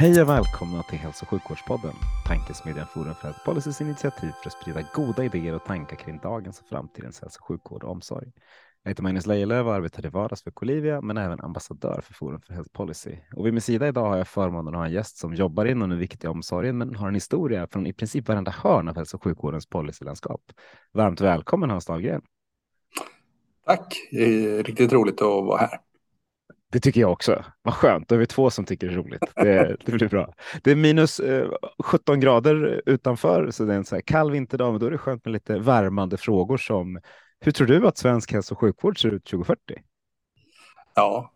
Hej och välkomna till Hälso och sjukvårdspodden, tankesmedjan Forum för Health Policys initiativ för att sprida goda idéer och tankar kring dagens och framtidens hälso och sjukvård och omsorg. Jag heter Magnus Lejelöw och arbetar i vardags för Colivia, men även ambassadör för Forum för Health Policy. Och vid min sida idag har jag förmånen att ha en gäst som jobbar inom den viktiga omsorgen, men har en historia från i princip varenda hörn av hälso och sjukvårdens policylandskap. Varmt välkommen Hans Dahlgren. Tack, det är riktigt roligt att vara här. Det tycker jag också. Vad skönt, då är vi två som tycker det är roligt. Det, det blir bra. Det är minus eh, 17 grader utanför, så det är en så här kall vinterdag, men då är det skönt med lite värmande frågor som hur tror du att svensk hälso och sjukvård ser ut 2040? Ja,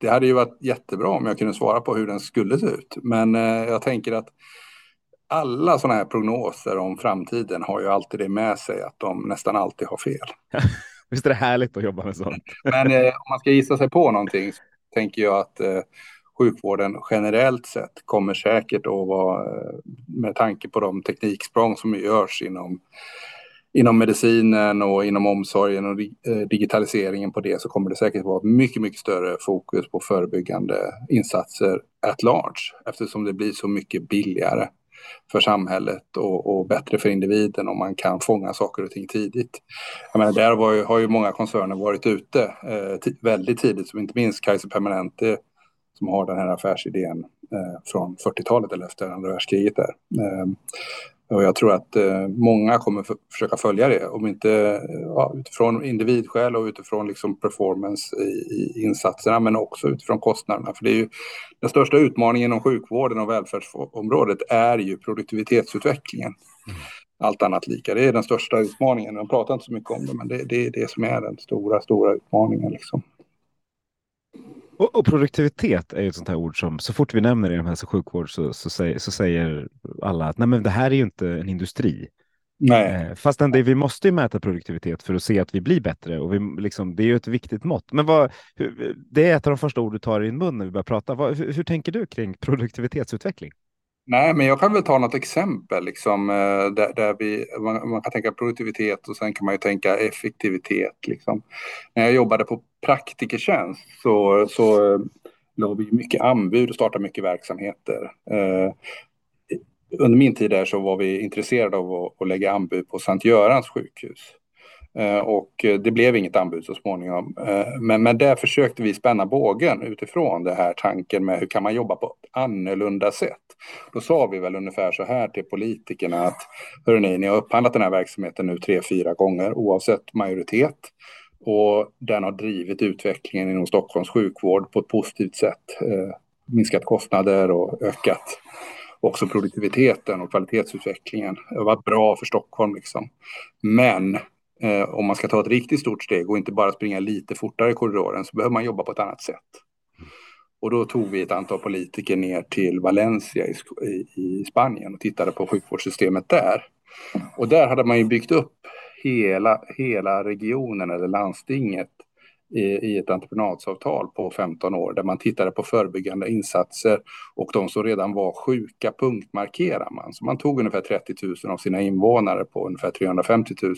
det hade ju varit jättebra om jag kunde svara på hur den skulle se ut. Men eh, jag tänker att alla sådana här prognoser om framtiden har ju alltid det med sig att de nästan alltid har fel. Visst är det härligt att jobba med sånt? Men eh, om man ska gissa sig på någonting så tänker jag att eh, sjukvården generellt sett kommer säkert att vara, eh, med tanke på de tekniksprång som görs inom inom medicinen och inom omsorgen och eh, digitaliseringen på det så kommer det säkert vara mycket, mycket större fokus på förebyggande insatser at large eftersom det blir så mycket billigare för samhället och, och bättre för individen om man kan fånga saker och ting tidigt. Jag menar, där ju, har ju många koncerner varit ute eh, väldigt tidigt, som inte minst Kaiser Permanente som har den här affärsidén eh, från 40-talet eller efter andra världskriget. Där. Eh, och jag tror att eh, många kommer försöka följa det, om inte ja, utifrån individskäl och utifrån liksom performance i, i, insatserna, men också utifrån kostnaderna. För det är ju den största utmaningen inom sjukvården och välfärdsområdet är ju produktivitetsutvecklingen. Mm. Allt annat lika, det är den största utmaningen. Man pratar inte så mycket om det, men det, det är det som är den stora, stora utmaningen. Liksom. Och, och, produktivitet är ju ett sånt här ord som så fort vi nämner det inom hälso och sjukvård så, så, säger, så säger alla att nej, men det här är ju inte en industri. Nej. Eh, fastän det, vi måste ju mäta produktivitet för att se att vi blir bättre och vi, liksom, det är ju ett viktigt mått. Men vad, hur, det är ett av de första ord du tar i din mun när vi börjar prata. Vad, hur, hur tänker du kring produktivitetsutveckling? Nej, men jag kan väl ta något exempel liksom, eh, där, där vi, man, man, kan tänka produktivitet och sen kan man ju tänka effektivitet. Liksom. När jag jobbade på praktikertjänst så, så eh, la vi mycket anbud och startade mycket verksamheter. Eh, under min tid där så var vi intresserade av att, att lägga anbud på Sankt Görans sjukhus. Eh, och eh, det blev inget anbud så småningom. Eh, men, men där försökte vi spänna bågen utifrån det här tanken med hur kan man jobba på ett annorlunda sätt. Då sa vi väl ungefär så här till politikerna att hörrni, ni har upphandlat den här verksamheten nu tre, fyra gånger oavsett majoritet. Och den har drivit utvecklingen inom Stockholms sjukvård på ett positivt sätt. Eh, minskat kostnader och ökat också produktiviteten och kvalitetsutvecklingen. Det har varit bra för Stockholm liksom. Men eh, om man ska ta ett riktigt stort steg och inte bara springa lite fortare i korridoren så behöver man jobba på ett annat sätt. Och då tog vi ett antal politiker ner till Valencia i, i, Spanien och tittade på sjukvårdssystemet där. Och där hade man ju byggt upp hela, hela regionen eller landstinget i, i ett entreprenadsavtal på 15 år där man tittade på förebyggande insatser och de som redan var sjuka punktmarkerar man. Så man tog ungefär 30 000 av sina invånare på ungefär 350 000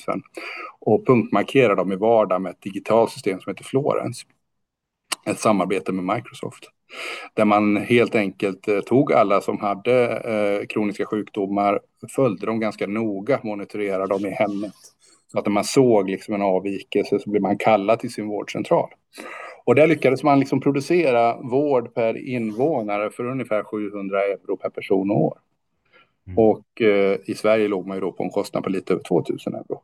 och punktmarkerade dem i vardag med ett digitalt system som heter Florence. Ett samarbete med Microsoft. Där man helt enkelt eh, tog alla som hade eh, kroniska sjukdomar, följde dem ganska noga, monitorerade dem i hemmet så att när man såg liksom en avvikelse så blev man kallad till sin vårdcentral. Och där lyckades man liksom producera vård per invånare för ungefär 700 euro per person och år. Mm. Och eh, i Sverige låg man ju då på en kostnad på lite över 2000 euro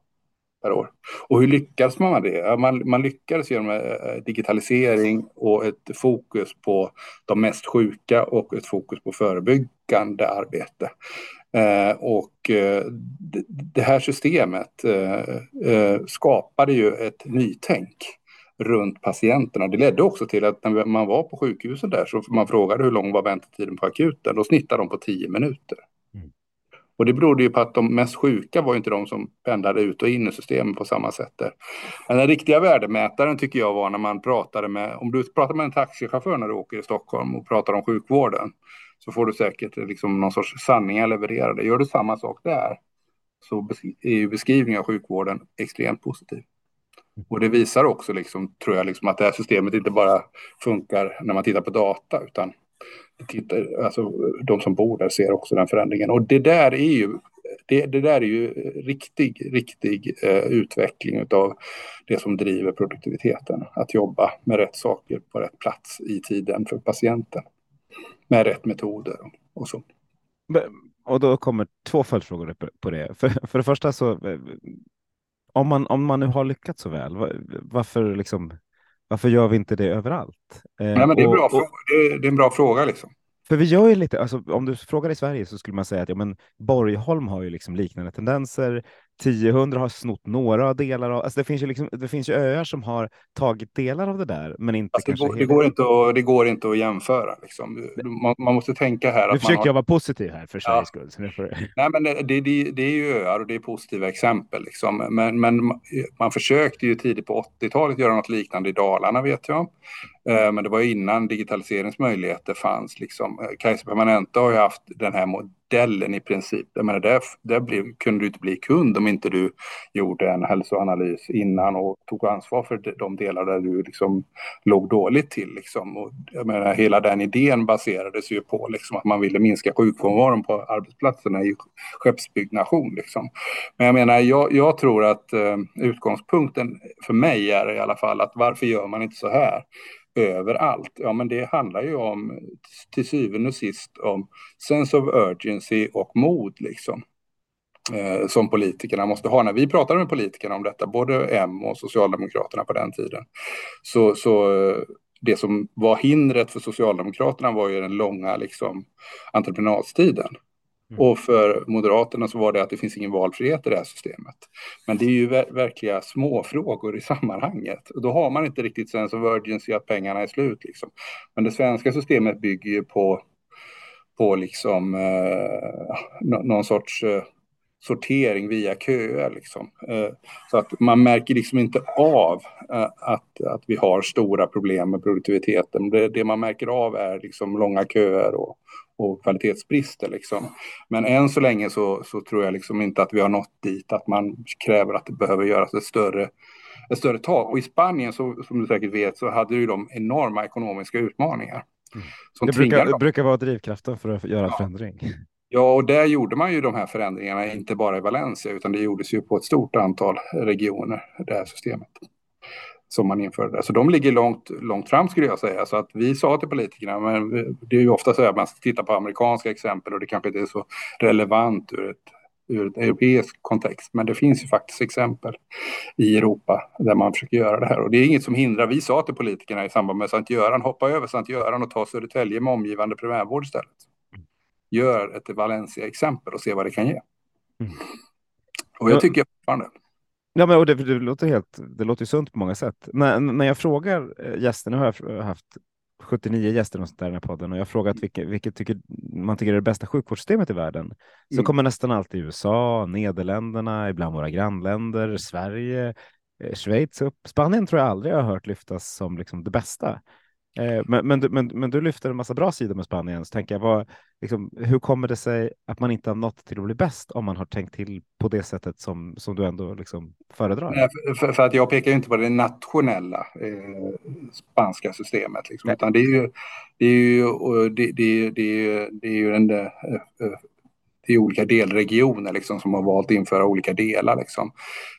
per år. Och hur lyckades man med det? Man, man lyckades genom eh, digitalisering och ett fokus på de mest sjuka och ett fokus på förebyggande arbete. Eh, och eh, det här systemet eh, skapade ju ett nytänk runt patienterna. Det ledde också till att när man var på sjukhuset där så man frågade hur lång var väntetiden på akuten. Då snittade de på tio minuter. Mm. Och det berodde ju på att de mest sjuka var inte de som pendlade ut och in i systemet på samma sätt där. Men den riktiga värdemätaren tycker jag var när man pratade med, om du pratar med en taxichaufför när du åker i Stockholm och pratar om sjukvården så får du säkert liksom någon sorts sanningar levererade. Gör du samma sak där så är ju beskrivningen av sjukvården extremt positiv. Och det visar också, liksom, tror jag, liksom, att det här systemet inte bara funkar när man tittar på data, utan tittar, alltså, de som bor där ser också den förändringen. Och det där är ju, det, det där är ju riktig, riktig eh, utveckling av det som driver produktiviteten. Att jobba med rätt saker på rätt plats i tiden för patienten. Med rätt metoder och så. Och då kommer två följdfrågor på det. För, för det första så eh, om man, om man nu har lyckats så väl, varför, liksom, varför gör vi inte det överallt? Nej, men det, är och, bra och, det, är en bra fråga. Liksom. För vi gör ju lite, alltså, om du frågar i Sverige så skulle man säga att ja, men Borgholm har ju liksom liknande tendenser. 1000 har snott några delar av, alltså det finns ju liksom, det finns ju öar som har tagit delar av det där, men inte alltså kanske. Det går, det går, inte att, det går inte att jämföra liksom. Man, man måste tänka här. Nu försöker har... jag vara positiv här för Sveriges ja. skull. Får... Nej, men det, det, det, är ju öar och det är positiva exempel liksom. Men, men man försökte ju tidigt på 80-talet göra något liknande i Dalarna vet jag. Eh, men det var innan digitaliseringsmöjligheter fanns. Liksom. Eh, Kaiser Permanente har ju haft den här modellen i princip. Jag menar, där, där blev, kunde du inte bli kund om inte du gjorde en hälsoanalys innan och tog ansvar för de delar där du liksom låg dåligt till. Liksom. Och jag menar, hela den idén baserades ju på liksom, att man ville minska sjukfrånvaron på arbetsplatserna i skeppsbyggnation. Liksom. Men jag menar, jag, jag tror att eh, utgångspunkten för mig är i alla fall att varför gör man inte så här? Överallt. Ja, men det handlar ju om till syvende och sist om sense of urgency och mod liksom. Eh, som politikerna måste ha. När vi pratade med politikerna om detta, både M och Socialdemokraterna på den tiden, så, så eh, det som var hindret för Socialdemokraterna var ju den långa liksom, entreprenadstiden. Mm. Och för Moderaterna så var det att det finns ingen valfrihet i det här systemet. Men det är ju ver verkliga småfrågor i sammanhanget. Och då har man inte riktigt sense of urgency att pengarna är slut. Liksom. Men det svenska systemet bygger ju på, på liksom, eh, någon sorts eh, sortering via köer. Liksom. Eh, så att man märker liksom inte av eh, att, att vi har stora problem med produktiviteten. Det, det man märker av är liksom långa köer och, och kvalitetsbrister. Liksom. Men än så länge så, så tror jag liksom inte att vi har nått dit att man kräver att det behöver göras ett större, ett större tag. Och i Spanien, så, som du säkert vet, så hade ju de enorma ekonomiska utmaningar. Mm. Det brukar, det brukar vara drivkraften för att göra ja. förändring. Ja, och där gjorde man ju de här förändringarna, inte bara i Valencia, utan det gjordes ju på ett stort antal regioner, det här systemet som man införde. Så de ligger långt, långt fram skulle jag säga. Så att vi sa till politikerna, men det är ju ofta så att man tittar på amerikanska exempel och det kanske inte är så relevant ur ett ur ett europeisk kontext. Men det finns ju faktiskt exempel i Europa där man försöker göra det här. Och det är inget som hindrar. Vi sa till politikerna i samband med Sankt Göran, hoppa över Sankt Göran och ta Södertälje med omgivande primärvård istället. Gör ett Valencia-exempel och se vad det kan ge. Mm. Och jag tycker fortfarande Ja, men och det, det, låter helt, det låter sunt på många sätt. När, när jag frågar eh, gästerna, har jag haft 79 gäster och sånt där i den här podden och jag frågat vilket, vilket tycker, man tycker är det bästa sjukvårdssystemet i världen. Så mm. kommer nästan alltid USA, Nederländerna, ibland våra grannländer, Sverige, eh, Schweiz upp. Spanien tror jag aldrig jag har hört lyftas som liksom det bästa. Eh, men, men, men, men du lyfter en massa bra sidor med Spanien, så tänker jag, vad, liksom, hur kommer det sig att man inte har nått till att bli bäst om man har tänkt till på det sättet som, som du ändå liksom föredrar? Nej, för, för, att jag pekar inte på det nationella eh, spanska systemet, liksom, utan det är ju, det är ju, det, det, det, det är ju en, i olika delregioner liksom, som har valt att införa olika delar. Liksom.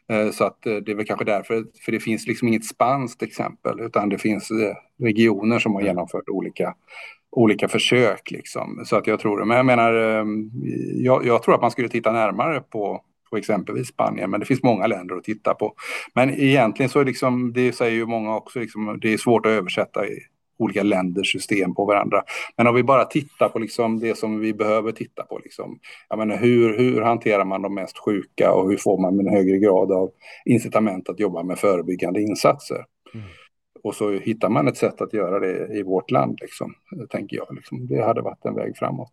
Eh, så att eh, det är väl kanske därför, för det finns liksom inget spanskt exempel utan det finns eh, regioner som har genomfört olika, olika försök. Liksom. Så att jag tror det. Men jag menar, jag, jag tror att man skulle titta närmare på på exempelvis Spanien, men det finns många länder att titta på. Men egentligen så är liksom, det säger ju många också, liksom, det är svårt att översätta olika länders system på varandra. Men om vi bara tittar på liksom det som vi behöver titta på, liksom, jag menar, hur, hur hanterar man de mest sjuka och hur får man en högre grad av incitament att jobba med förebyggande insatser? Mm. Och så hittar man ett sätt att göra det i vårt land, liksom, tänker jag. Liksom. Det hade varit en väg framåt.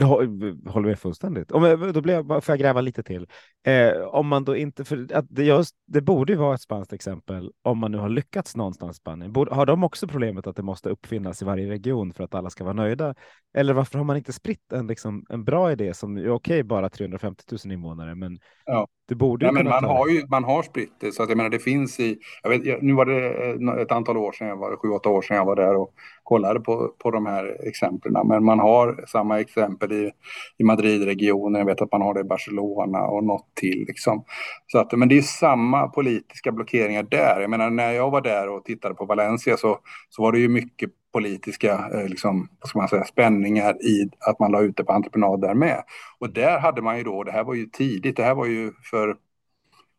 Det håller med fullständigt. Om, då blir jag, får jag gräva lite till. Eh, om man då inte, för att det, just, det borde ju vara ett spanskt exempel om man nu har lyckats någonstans i Spanien. Borde, har de också problemet att det måste uppfinnas i varje region för att alla ska vara nöjda? Eller varför har man inte spritt en, liksom, en bra idé som är okej, okay, bara 350 000 invånare, men ja det borde Nej, men man har ju man har spritt det så att jag menar det finns i. Jag vet, nu var det eh, ett antal år sedan, jag var sju åtta år sedan jag var där och kollade på, på de här exemplen. Men man har samma exempel i, i Madridregionen. Jag vet att man har det i Barcelona och något till. Liksom. Så att, men det är samma politiska blockeringar där. Jag menar, när jag var där och tittade på Valencia så, så var det ju mycket politiska eh, liksom, vad ska man säga, spänningar i att man la ut det på entreprenad där med. Och där hade man ju då, det här var ju tidigt, det här var ju för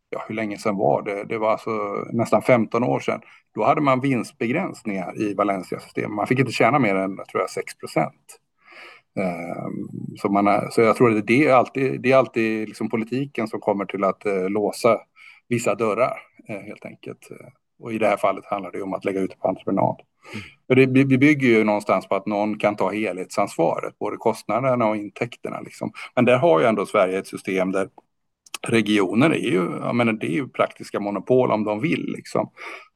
ja, hur länge sedan var det? Det var alltså nästan 15 år sedan. Då hade man vinstbegränsningar i Valencia-systemet. Man fick inte tjäna mer än tror jag, 6 procent. Ehm, så, man, så jag tror att det är alltid, det är alltid liksom politiken som kommer till att eh, låsa vissa dörrar eh, helt enkelt. Och i det här fallet handlar det om att lägga ut på entreprenad. Mm. Det, vi bygger ju någonstans på att någon kan ta helhetsansvaret, både kostnaderna och intäkterna. Liksom. Men där har ju ändå Sverige ett system där regioner är ju, jag menar, det är ju praktiska monopol om de vill. Liksom.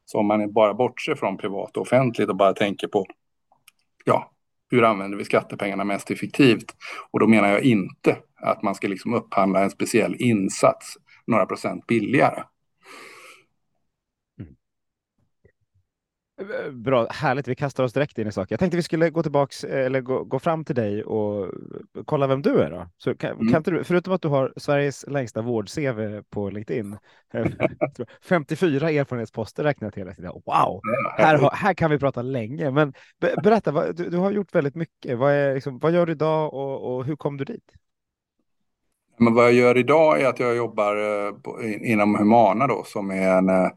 Så om man bara bortser från privat och offentligt och bara tänker på ja, hur använder vi skattepengarna mest effektivt? Och då menar jag inte att man ska liksom upphandla en speciell insats några procent billigare. Bra, härligt. Vi kastar oss direkt in i saker. Jag tänkte vi skulle gå tillbaks eller gå, gå fram till dig och kolla vem du är då. Så kan, mm. kan du, förutom att du har Sveriges längsta vård-CV på LinkedIn, 54 erfarenhetsposter räknar jag till. Wow, här, här kan vi prata länge. Men berätta, vad, du, du, har gjort väldigt mycket. Vad, är, liksom, vad gör du idag och, och hur kom du dit? Men vad jag gör idag är att jag jobbar eh, på, inom Humana då, som är en eh,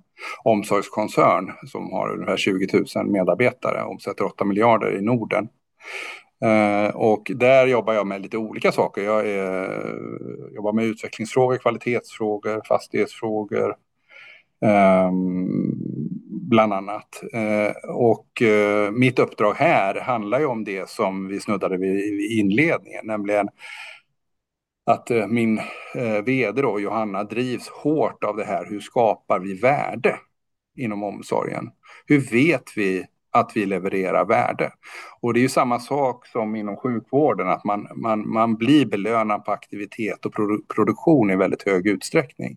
omsorgskoncern som har ungefär 20 000 medarbetare, och omsätter 8 miljarder i Norden. Eh, och där jobbar jag med lite olika saker. Jag är, jobbar med utvecklingsfrågor, kvalitetsfrågor, fastighetsfrågor, eh, bland annat. Eh, och eh, mitt uppdrag här handlar ju om det som vi snuddade vid i inledningen, nämligen att eh, min eh, vd då, Johanna drivs hårt av det här. Hur skapar vi värde inom omsorgen? Hur vet vi att vi levererar värde? Och det är ju samma sak som inom sjukvården, att man, man, man blir belönad på aktivitet och produ produktion i väldigt hög utsträckning.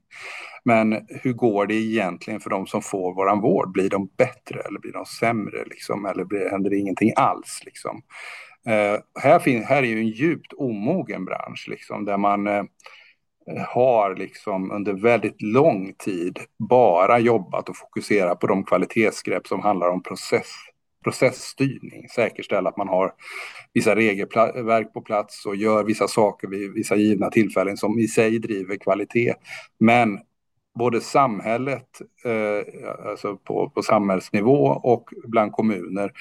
Men hur går det egentligen för de som får våran vård? Blir de bättre eller blir de sämre? Liksom? Eller blir, händer det ingenting alls? Liksom? Eh, här, fin- här är ju en djupt omogen bransch liksom, där man eh, har liksom under väldigt lång tid bara jobbat och fokuserat på de kvalitetsgrepp som handlar om process, processstyrning. Säkerställa att man har vissa regelverk på plats och gör vissa saker vid vissa givna tillfällen som i sig driver kvalitet. Men både samhället, eh, alltså på, på samhällsnivå och bland kommuner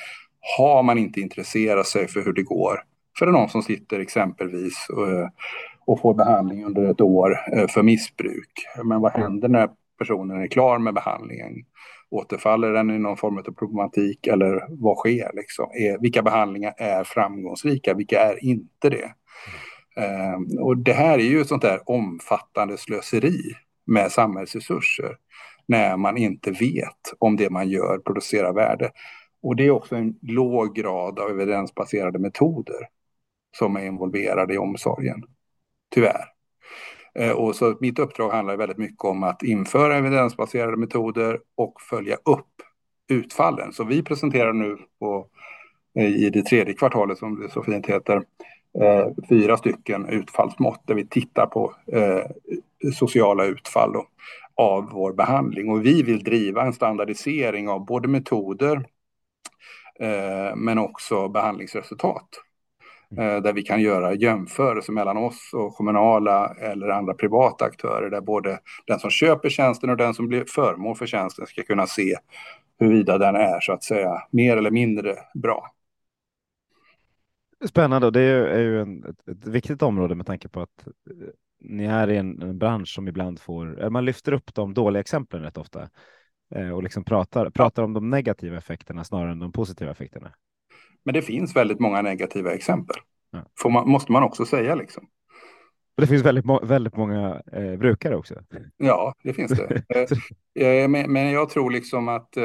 har man inte intresserat sig för hur det går för någon som sitter exempelvis eh, och, får behandling under ett år eh, för missbruk. Men vad händer när personen är klar med behandlingen? Återfaller den i någon form av problematik eller vad sker? Liksom? Eh, vilka behandlingar är framgångsrika? Vilka är inte det? Ehm, och det här är ju ett sånt där omfattande slöseri med samhällsresurser när man inte vet om det man gör producerar värde. Och det är också en låg grad av evidensbaserade metoder som är involverade i omsorgen. Tyvärr. Eh, och så mitt uppdrag handlar väldigt mycket om att införa evidensbaserade metoder och följa upp utfallen. Så vi presenterar nu på, eh, i det tredje kvartalet, som det så fint heter, eh, fyra stycken utfallsmått där vi tittar på sociala utfall av vår behandling. Och vi vill driva en standardisering av både metoder men också behandlingsresultat. mm. där vi kan göra jämförelser mellan oss och kommunala eller andra privata aktörer där både den som köper tjänsten och den som blir föremål för tjänsten ska kunna se huruvida den är så att säga mer eller mindre bra. Spännande och det är ju, en, ett, viktigt område med tanke på att eh, ni är i en, en bransch som ibland får, eh, man lyfter upp de dåliga exemplen rätt ofta eh, och liksom pratar, pratar om de negativa effekterna snarare än de positiva effekterna. Men det finns väldigt många negativa exempel. Ja. Man, måste man också säga liksom. Och det finns väldigt, väldigt många eh, brukare också. Ja, det finns det. Eh, eh, men, men, jag tror liksom att eh,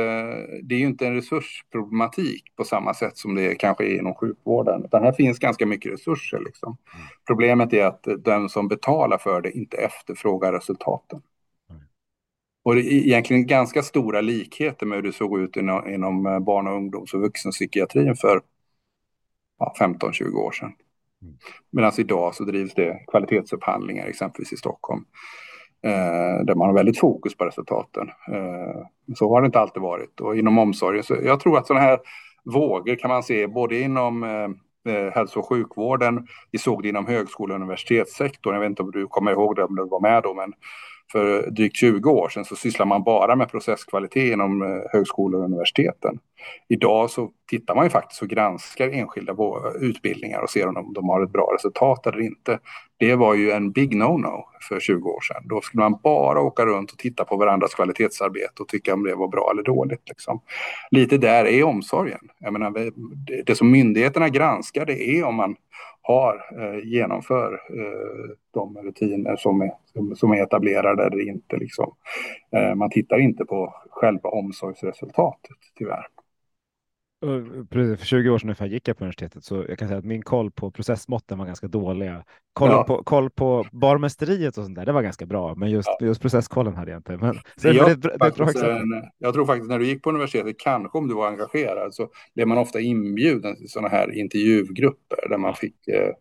det är ju inte en resursproblematik på samma sätt som det kanske är inom sjukvården. Utan här finns ganska mycket resurser. Liksom. Mm. Problemet är att den som betalar för det inte efterfrågar resultaten. Mm. Och det är egentligen ganska stora likheter med hur det såg ut inom, inom barn och ungdoms och vuxenpsykiatrin för ja, 15-20 år sedan. Medan idag så drivs det kvalitetsupphandlingar exempelvis i Stockholm. Eh, där man har väldigt fokus på resultaten. Eh, så har det inte alltid varit. Och inom omsorgen, så jag tror att sådana här vågor kan man se både inom eh, eh, hälso och sjukvården. Vi såg det inom högskole och universitetssektorn. Jag vet inte om du kommer ihåg det, om du var med då, men för drygt 20 år sedan så sysslar man bara med processkvalitet inom eh, högskolor och universiteten. Idag så tittar man ju faktiskt och granskar enskilda utbildningar och ser om de har ett bra resultat eller inte. Det var ju en big no-no för 20 år sedan. Då skulle man bara åka runt och titta på varandras kvalitetsarbete och tycka om det var bra eller dåligt. Liksom. Lite där är omsorgen. Jag menar, det som myndigheterna granskar det är om man har, eh, genomför eh, de rutiner som är, som är etablerade eller inte. Liksom. Eh, man tittar inte på själva omsorgsresultatet tyvärr. För 20 år sedan ungefär gick jag på universitetet så jag kan säga att min koll på processmåtten var ganska dåliga. Koll, ja. på, koll på barmästeriet och sånt där, det var ganska bra, men just, ja. just processkollen hade jag inte. Men, så jag, det, det, det en, jag tror faktiskt när du gick på universitetet, kanske om du var engagerad, så blev man ofta inbjuden till sådana här intervjugrupper där man fick eh,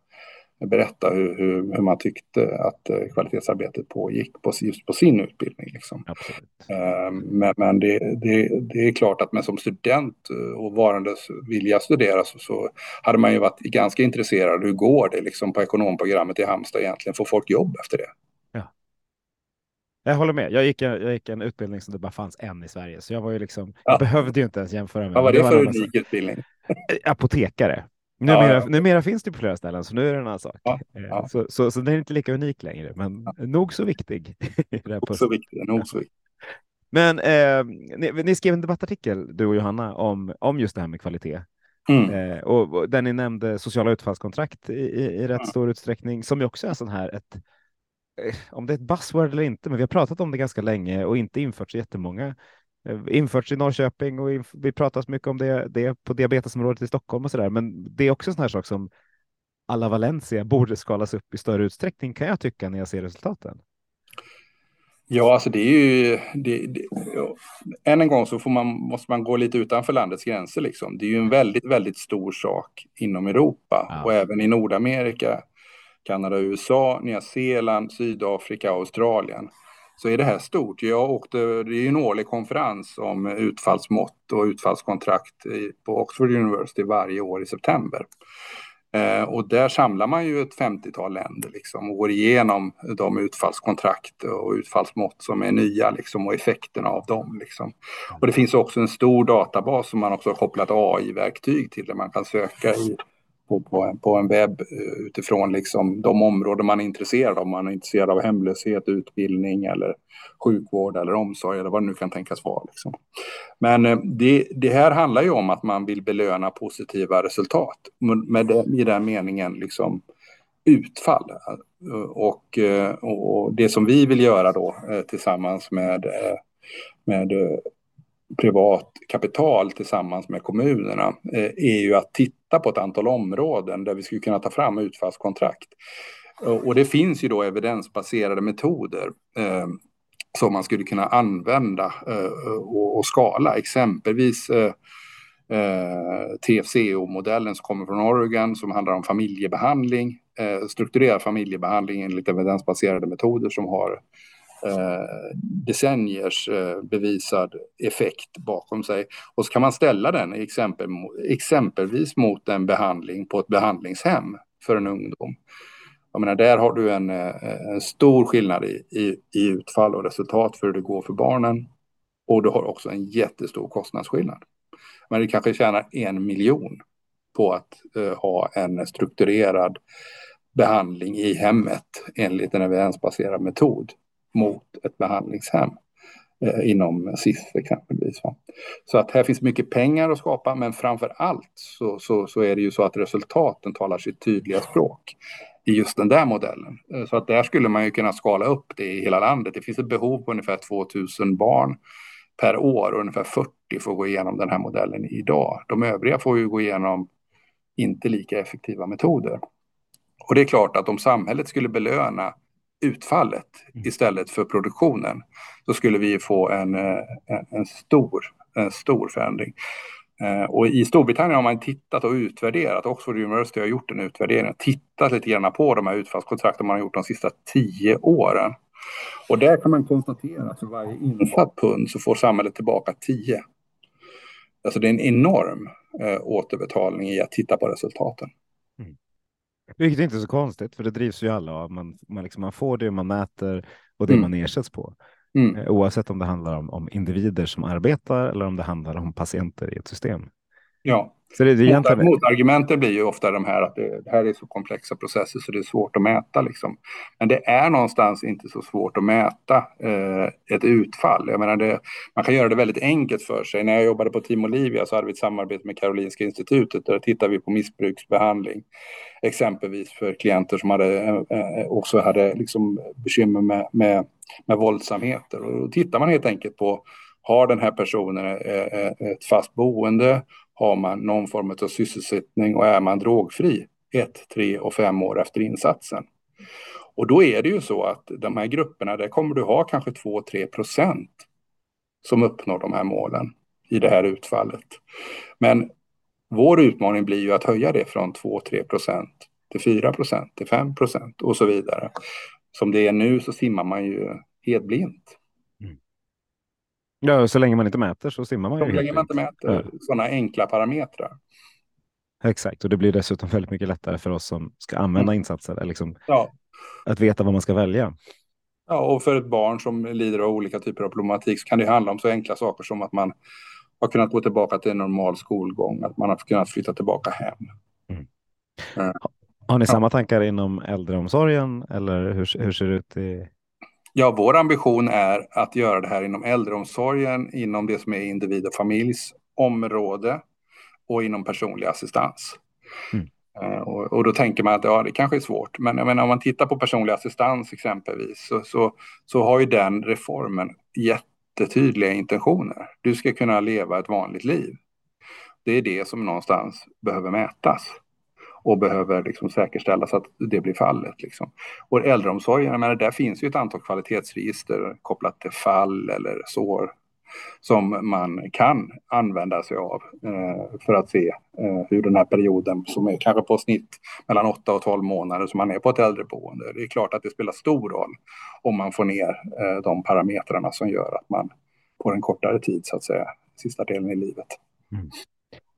berätta hur, hur, hur, man tyckte att eh, kvalitetsarbetet pågick på, just på sin utbildning. Liksom. Ehm, men, men det, det, det, är klart att man som student eh, och varandes vilja studera så, så, hade man ju varit ganska intresserad. Hur går det liksom, på ekonomprogrammet i Halmstad egentligen? Får folk jobb efter det? Ja. Jag håller med. Jag gick, en, jag gick en utbildning som det bara fanns en i Sverige, så jag var ju liksom, ja. jag behövde ju inte ens jämföra med. Vad var det, det för unik utbildning? Apotekare. Numera, ja, ja. numera finns det på flera ställen, så nu är det en annan sak. Ja, ja. Så, så, så den är inte lika unik längre, men nog så viktig. nog så viktig, nog så viktig. Men eh, ni, ni, skrev en debattartikel, du och Johanna, om, om just det här med kvalitet. Mm. Eh, och, och där ni nämnde sociala utfallskontrakt i, i, i rätt stor utsträckning, som ju också är sån här ett eh, om det är ett buzzword eller inte, men vi har pratat om det ganska länge och inte infört så jättemånga Eh, införts i Norrköping och inf vi pratas mycket om det, det på diabetesområdet i Stockholm och så där. Men det är också en sån här sak som alla Valencia borde skalas upp i större utsträckning kan jag tycka när jag ser resultaten. Ja, alltså det är ju... Det, det, ja. Än en gång så får man, måste man gå lite utanför landets gränser. Liksom. Det är ju en väldigt, väldigt stor sak inom Europa ja. och även i Nordamerika, Kanada, USA, Nya Zeeland, Sydafrika, Australien så är det här stort. Jag åkte, eh, det är en årlig konferens om utfallsmått och utfallskontrakt på Oxford University varje år i september. Eh, och där samlar man ju ett 50-tal länder liksom, och går igenom de utfallskontrakt och utfallsmått som är nya liksom, och effekterna av dem. Liksom. Och det finns också en stor databas som man också har kopplat AI-verktyg till där man kan söka i på, på, på en webb eh, utifrån liksom de områden man är intresserad av. Man är intresserad av hemlöshet, utbildning eller sjukvård eller omsorg eller vad det nu kan tänkas vara. Liksom. Men eh, det, det, här handlar ju om att man vill belöna positiva resultat med det, i den meningen liksom utfall. Eh, och, och det som vi vill göra då tillsammans med, med privat kapital tillsammans med kommunerna eh, är ju att titta på ett antal områden där vi skulle kunna ta fram utfallskontrakt. Och det finns ju då evidensbaserade metoder eh, som man skulle kunna använda eh, och, och, skala. Exempelvis eh, eh TFCO-modellen som kommer från Oregon som handlar om familjebehandling, eh, strukturerad familjebehandling enligt evidensbaserade metoder som har eh, decenniers eh, bevisad effekt bakom sig. Och så kan man ställa den exempel, exempelvis mot en behandling på ett behandlingshem för en ungdom. Jag menar, där har du en, eh, en stor skillnad i, i, i utfall och resultat för hur det går för barnen. Och du har också en jättestor kostnadsskillnad. Men du kanske tjänar en miljon på att eh, ha en strukturerad behandling i hemmet enligt en evidensbaserad metod mot ett behandlingshem eh, inom SIS exempelvis. Va? Så att här finns mycket pengar att skapa men framför allt så, så, så är det ju så att resultaten talar sitt tydliga språk i just den där modellen. Eh, så att där skulle man ju kunna skala upp det i hela landet. Det finns ett behov på ungefär 2000 barn per år och ungefär 40 får gå igenom den här modellen idag. De övriga får ju gå igenom inte lika effektiva metoder. Och det är klart att om samhället skulle belöna utfallet mm. istället för produktionen så skulle vi få en, eh, en, en stor, en stor förändring. Eh, och i Storbritannien har man tittat och utvärderat, Oxford University har gjort en utvärdering, tittat lite grann på de här utfallskontrakten man har gjort de sista tio åren. Och där kan man konstatera att för varje insatt pund så får samhället tillbaka tio. Alltså det är en enorm eh, återbetalning i att titta på resultaten. Vilket är inte är så konstigt, för det drivs ju alla av. Man, man, liksom, man får det man mäter och det mm. man ersätts på. Mm. Eh, oavsett om det handlar om, om, individer som arbetar eller om det handlar om patienter i ett system. Ja, så det, det egentligen... motargumenten blir ju ofta de här att det, det, här är så komplexa processer så det är svårt att mäta. Liksom. Men det är någonstans inte så svårt att mäta eh, ett utfall. Jag menar det, man kan göra det väldigt enkelt för sig. När jag jobbade på Team Olivia så hade vi ett samarbete med Karolinska institutet. Där tittade vi på missbruksbehandling. Exempelvis för klienter som hade, eh, eh, också hade liksom bekymmer med, med, med våldsamheter. Och då tittar man helt enkelt på har den här personen eh, eh, ett fast boende? Har man någon form av sysselsättning och är man drogfri ett, tre och fem år efter insatsen. Och då är det ju så att de här grupperna, där kommer du ha kanske 2-3 procent som uppnår de här målen i det här utfallet. Men vår utmaning blir ju att höja det från 2-3 procent till 4 procent, till 5 procent och så vidare. Som det är nu så simmar man ju helt blint. Ja, så länge man inte mäter så simmar man ju. Så länge man inte mäter ja. sådana enkla parametrar. Exakt, och det blir dessutom väldigt mycket lättare för oss som ska använda mm. insatser, liksom, ja. att veta vad man ska välja. Ja, och för ett barn som lider av olika typer av problematik så kan det handla om så enkla saker som att man har kunnat gå tillbaka till en normal skolgång, att man har kunnat flytta tillbaka hem. Mm. Mm. Har ni samma tankar inom äldreomsorgen eller hur, hur ser det ut i Ja, vår ambition är att göra det här inom äldreomsorgen, inom det som är individ och familjs område och inom personlig assistans. Mm. Uh, och, och, då tänker man att ja, det kanske är svårt, men jag menar, om man tittar på personlig assistans exempelvis så, så, så har ju den reformen jättetydliga intentioner. Du ska kunna leva ett vanligt liv. Det är det som någonstans behöver mätas och behöver liksom säkerställas att det blir fallet. Liksom. Och äldreomsorgen, jag menar, där finns ju ett antal kvalitetsregister kopplat till fall eller sår som man kan använda sig av eh, för att se eh, hur den här perioden som är kanske på snitt mellan 8 och 12 månader som man är på ett äldreboende. Det är klart att det spelar stor roll om man får ner eh, de parametrarna som gör att man får en kortare tid så att säga, sista delen i livet. Mm.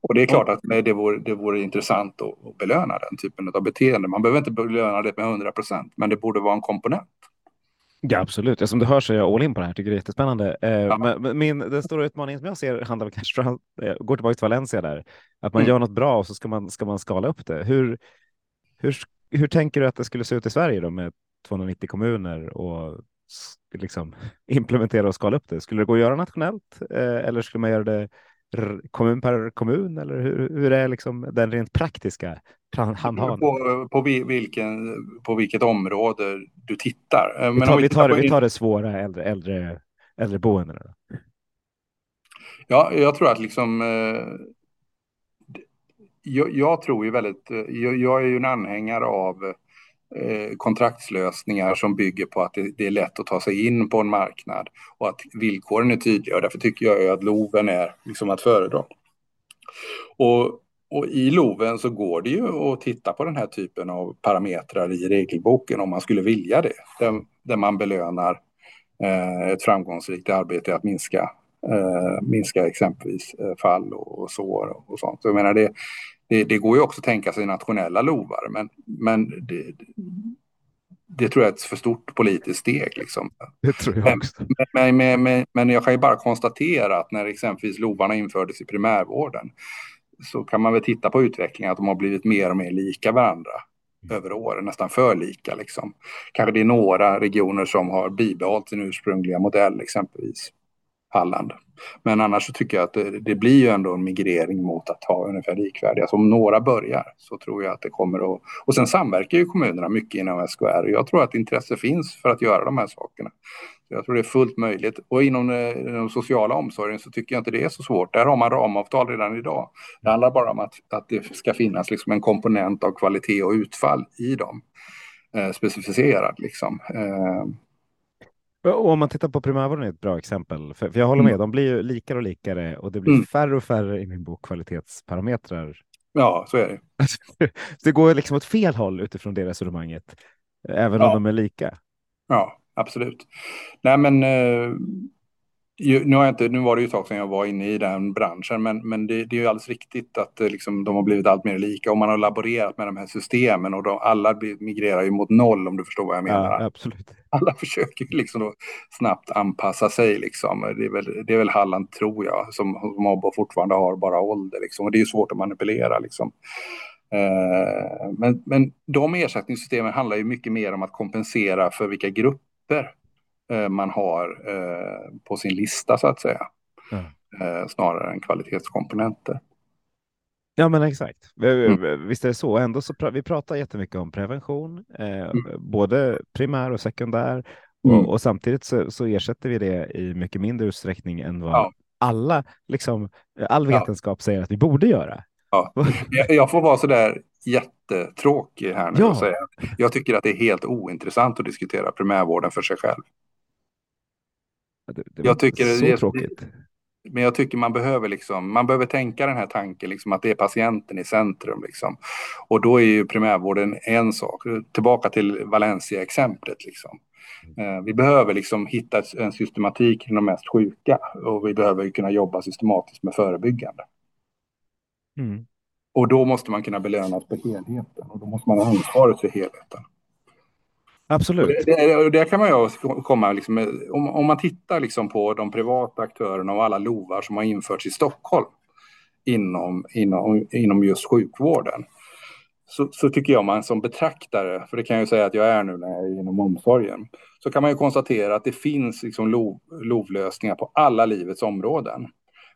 Och det är klart att det vore, det vore intressant att, belöna den typen av beteende. Man behöver inte belöna det med 100 procent, men det borde vara en komponent. Ja, absolut. Som du hör så är jag all in på det här. Tycker det är jättespännande. Eh, ja. Men min, den stora utmaningen som jag ser handlar kanske eh, går tillbaka till Valencia där, att man mm. gör något bra och så ska man, ska man skala upp det. Hur, hur, hur tänker du att det skulle se ut i Sverige då med 290 kommuner och liksom implementera och skala upp det? Skulle det gå att göra nationellt eh, eller skulle man göra det kommun per kommun eller hur, hur är liksom den rent praktiska? På, på, vilken, på vilket område du tittar. Eh, vi tar, vi tar, vi tar det svåra äldre, äldre, äldreboendena. Ja, jag tror att liksom eh, jag, jag, tror ju väldigt, eh, jag, jag, är ju en anhängare av Eh, kontraktslösningar som bygger på att det, är lätt att ta sig in på en marknad och att villkoren är tydliga och därför tycker jag att LOVen är liksom att föredra. Och, och i LOVen så går det ju att titta på den här typen av parametrar i regelboken om man skulle vilja det. Där, där man belönar eh, ett framgångsrikt arbete att minska, eh, minska exempelvis eh, fall och, och sår och sånt. Jag menar det, det, det, går ju också att tänka sig nationella lovar, men, men det, det tror jag är ett för stort politiskt steg. Liksom. Det tror jag också. Men, men, men, men, jag kan ju bara konstatera att när exempelvis LOVarna infördes i primärvården så kan man väl titta på utvecklingen att de har blivit mer och mer lika varandra över åren, nästan för lika. Liksom. Kanske det är några regioner som har bibehållit sin ursprungliga modell, exempelvis Halland. Men annars så tycker jag att det, det, blir ju ändå en migrering mot att ha ungefär likvärdiga. Så om några börjar så tror jag att det kommer att... Och sen samverkar ju kommunerna mycket inom SKR. Och jag tror att intresse finns för att göra de här sakerna. Jag tror det är fullt möjligt. Och inom eh, den sociala omsorgen så tycker jag inte det är så svårt. Där har man ramavtal redan idag. Det handlar bara om att, att det ska finnas liksom en komponent av kvalitet och utfall i dem. Eh, specificerad liksom. Eh, och om man tittar på primärvården är ett bra exempel, för, för jag håller med, mm. de blir ju likare och likare och det blir mm. färre och färre i min bok kvalitetsparametrar. Ja, så är det. så det går liksom åt fel håll utifrån det resonemanget, även ja. om de är lika. Ja, absolut. Nej, men eh, nu, har jag inte, nu var det ju ett tag sedan jag var inne i den branschen, men, men det, det är ju alldeles riktigt att eh, liksom, de har blivit allt mer lika och man har laborerat med de här systemen och de, alla migrerar ju mot noll om du förstår vad jag menar. Ja, absolut. Alla försöker liksom snabbt anpassa sig liksom. Det är väl, det är väl Halland, tror jag, som, som fortfarande har bara ålder liksom. Och det är ju svårt att manipulera liksom. Uh, men, men de ersättningssystemen handlar ju mycket mer om att kompensera för vilka grupper Eh, man har eh, på sin lista så att säga. Mm. Snarare än kvalitetskomponenter. Ja, men exakt. Mm. Visst är det så. Ändå så pr vi pratar jättemycket om prevention, eh, mm. både primär och sekundär. Mm. Och, och, samtidigt så, så, ersätter vi det i mycket mindre utsträckning än vad ja. alla, liksom, all vetenskap ja. säger att vi borde göra. Ja. Jag får vara så där jättetråkig här nu ja. och säga jag tycker att det är helt ointressant att diskutera primärvården för sig själv. Det, det jag tycker så det, tråkigt. Men jag tycker man behöver, liksom, man behöver tänka den här tanken liksom, att det är patienten i centrum. Liksom. Och då är ju primärvården en sak. Tillbaka till Valencia-exemplet. Liksom. Eh, vi behöver liksom hitta en systematik i de mest sjuka och vi behöver kunna jobba systematiskt med förebyggande. Mm. Och då måste man kunna belönas på helheten och då måste man ha ansvaret för helheten. Absolut. Det, det, det, kan man ju komma, liksom, om, om man tittar liksom på de privata aktörerna och alla LOVar som har införts i Stockholm inom, inom, inom just sjukvården. Så, så, tycker jag man som betraktare, för det kan jag ju säga att jag är nu när jag är inom omsorgen, så kan man ju konstatera att det finns liksom LOV, LOV-lösningar på alla livets områden.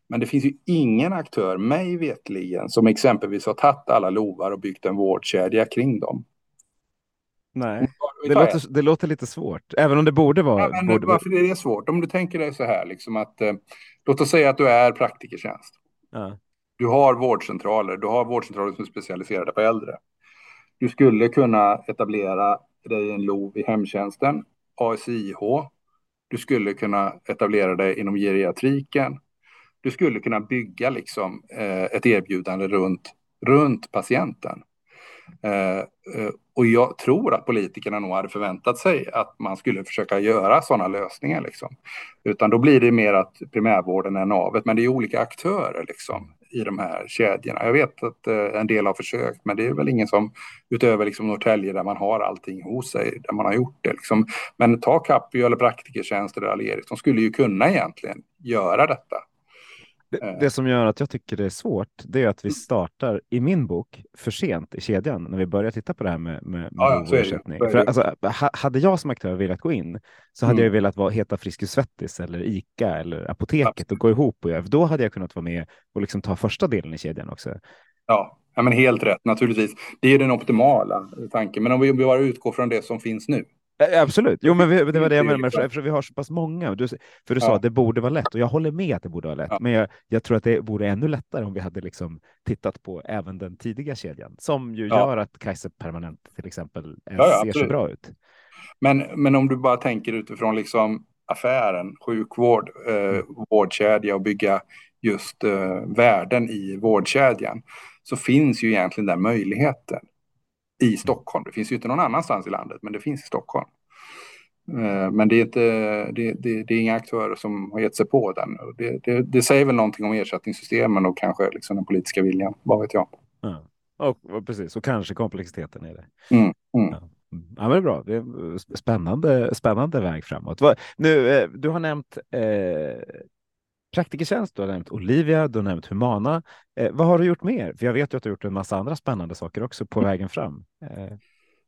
Men det finns ju ingen aktör, mig vetligen, som exempelvis har tagit alla LOVar och byggt en vårdkedja kring dem. Nej, det låter, det låter lite svårt, även om det borde vara. Ja, borde varför vara... är det svårt? Om du tänker dig så här, liksom att, eh, låt oss säga att du är praktikertjänst. Ja. Du har vårdcentraler, du har vårdcentraler som är specialiserade på äldre. Du skulle kunna etablera dig en LOV i hemtjänsten, ASIH. Du skulle kunna etablera dig inom geriatriken. Du skulle kunna bygga liksom, eh, ett erbjudande runt, runt patienten. Eh, eh, och jag tror att politikerna nog hade förväntat sig att man skulle försöka göra sådana lösningar. Liksom. Utan då blir det mer att primärvården är navet, men det är olika aktörer liksom, i de här kedjorna. Jag vet att eh, en del har försökt, men det är väl ingen som utöver liksom Norrtälje där man har allting hos sig, där man har gjort det. Liksom. Men ta Capio eller Praktikertjänst eller Aleris, de skulle ju kunna egentligen göra detta. Det, det, som gör att jag tycker det är svårt, det är att vi startar i min bok för sent i kedjan när vi börjar titta på det här med, med, med ja, ersättning. För, alltså, hade jag som aktör velat gå in så hade mm. jag velat vara, heta Friskis Svettis eller Ica eller Apoteket och gå ihop och göra, då hade jag kunnat vara med och liksom ta första delen i kedjan också. Ja, ja men helt rätt naturligtvis. Det är den optimala tanken, men om vi bara utgår från det som finns nu Absolut, jo men vi, det var det jag menade, för vi har så pass många. Du, för du sa att det borde vara lätt och jag håller med att det borde vara lätt, ja. men jag, jag, tror att det vore ännu lättare om vi hade liksom tittat på även den tidiga kedjan som ju ja. gör att Kaiser Permanent till exempel ja, ser så bra ut. Men, men om du bara tänker utifrån liksom affären, sjukvård, eh, mm. vårdkedja och bygga just eh, värden i vårdkedjan så finns ju egentligen den möjligheten i Stockholm. Det finns ju inte någon annanstans i landet, men det finns i Stockholm. Eh, men det är, inte, det, det, det, är inga aktörer som har gett sig på den. Det, det, säger väl någonting om ersättningssystemen och kanske liksom den politiska viljan, vad vet jag. Ja. Och, precis, och kanske komplexiteten i det. Mm, mm. Ja. Ja, men det är bra. Det är spännande, spännande väg framåt. Nu, eh, du har nämnt eh, praktikertjänst, du har nämnt Olivia, du har nämnt Humana. Eh, vad har du gjort mer? För jag vet ju att du har gjort en massa andra spännande saker också på vägen fram. Eh.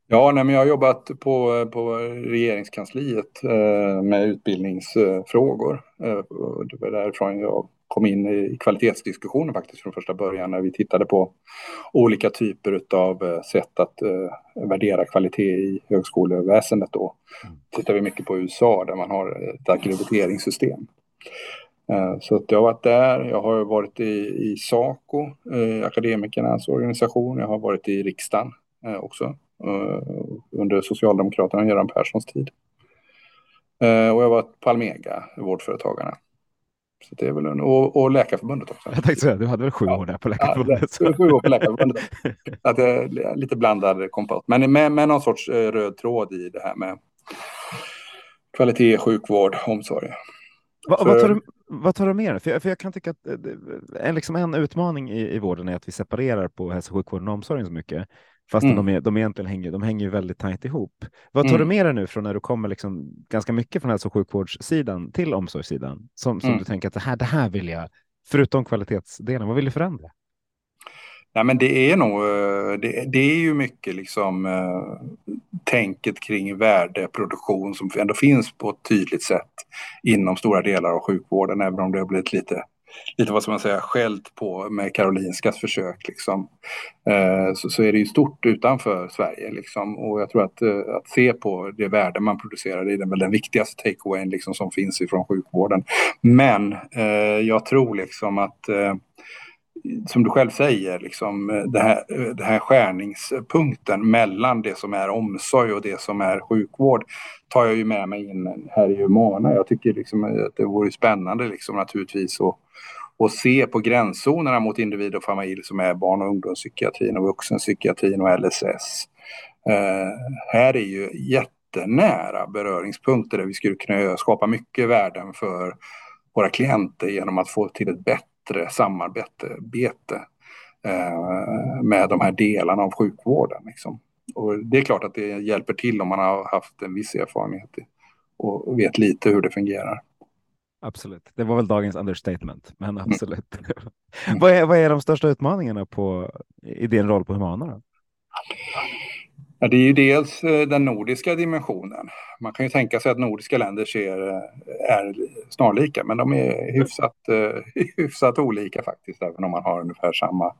Ja, nej, men jag har jobbat på, på regeringskansliet eh, med utbildningsfrågor. Eh, det var därifrån jag kom in i kvalitetsdiskussioner faktiskt från första början när vi tittade på olika typer av eh, sätt att uh, värdera kvalitet i högskoleväsendet. Då mm. tittar vi mycket på USA där man har ett ackrediteringssystem. Uh, så att jag har varit där, jag har varit i, i Saco, uh, akademikernas organisation, jag har varit i riksdagen också under Socialdemokraterna och Göran Perssons tid. och jag har varit på Almega, Vårdföretagarna. Så det är väl en, och, och Läkarförbundet också. Jag tänkte säga, du hade väl sju år där på Läkarförbundet? Ja, sju år på Läkarförbundet. att det är lite blandad kompott. Men med, med någon sorts eh, röd tråd i det här med kvalitet, sjukvård, omsorg. Va, vad, tar du, vad tar du med för jag, för jag kan tycka att eh, en, liksom en utmaning i, i vården är att vi separerar på hälso och sjukvården och omsorgen så mycket. Fast mm. de, är, de egentligen hänger, de hänger väldigt tajt ihop. Vad tar mm. du med dig nu från när du kommer liksom ganska mycket från hälso och sjukvårdssidan till omsorgssidan? Som, som mm. du tänker att det här, det här vill jag, förutom kvalitetsdelen, vad vill du förändra? Nej, men det är nog, eh, det, det är ju mycket liksom eh, tänket kring värdeproduktion som ändå finns på ett tydligt sätt inom stora delar av sjukvården, även om det har blivit lite lite vad ska man säga, skällt på med Karolinskas försök. Liksom. Eh, så, så är det ju stort utanför Sverige. Liksom. Och jag tror att, eh, att se på det värde man producerar det är väl den viktigaste takeawayen liksom, som finns ifrån sjukvården. Men eh, jag tror liksom att eh, som du själv säger, liksom, eh, det här, eh, det här skärningspunkten mellan det som är omsorg och det som är sjukvård tar jag ju med mig in här i Humana. Jag tycker liksom att det vore spännande liksom, naturligtvis att att se på gränszonerna mot individ och familj som är barn och ungdomspsykiatrin och vuxenpsykiatrin och LSS. Eh, här är ju jättenära beröringspunkter där vi skulle kunna skapa mycket värden för våra klienter genom att få till ett bättre samarbete eh, med de här delarna av sjukvården. Liksom. Och det är klart att det hjälper till om man har haft en viss erfarenhet och vet lite hur det fungerar absolut. Det var väl dagens understatement, men mm. absolut. Mm. vad, är, vad är de största utmaningarna på, i din roll på Humana? Då? Ja, det är ju dels eh, den nordiska dimensionen. Man kan ju tänka sig att nordiska länder ser, eh, är snarlika, men de är hyfsat, eh, hyfsat olika faktiskt, även om man har ungefär samma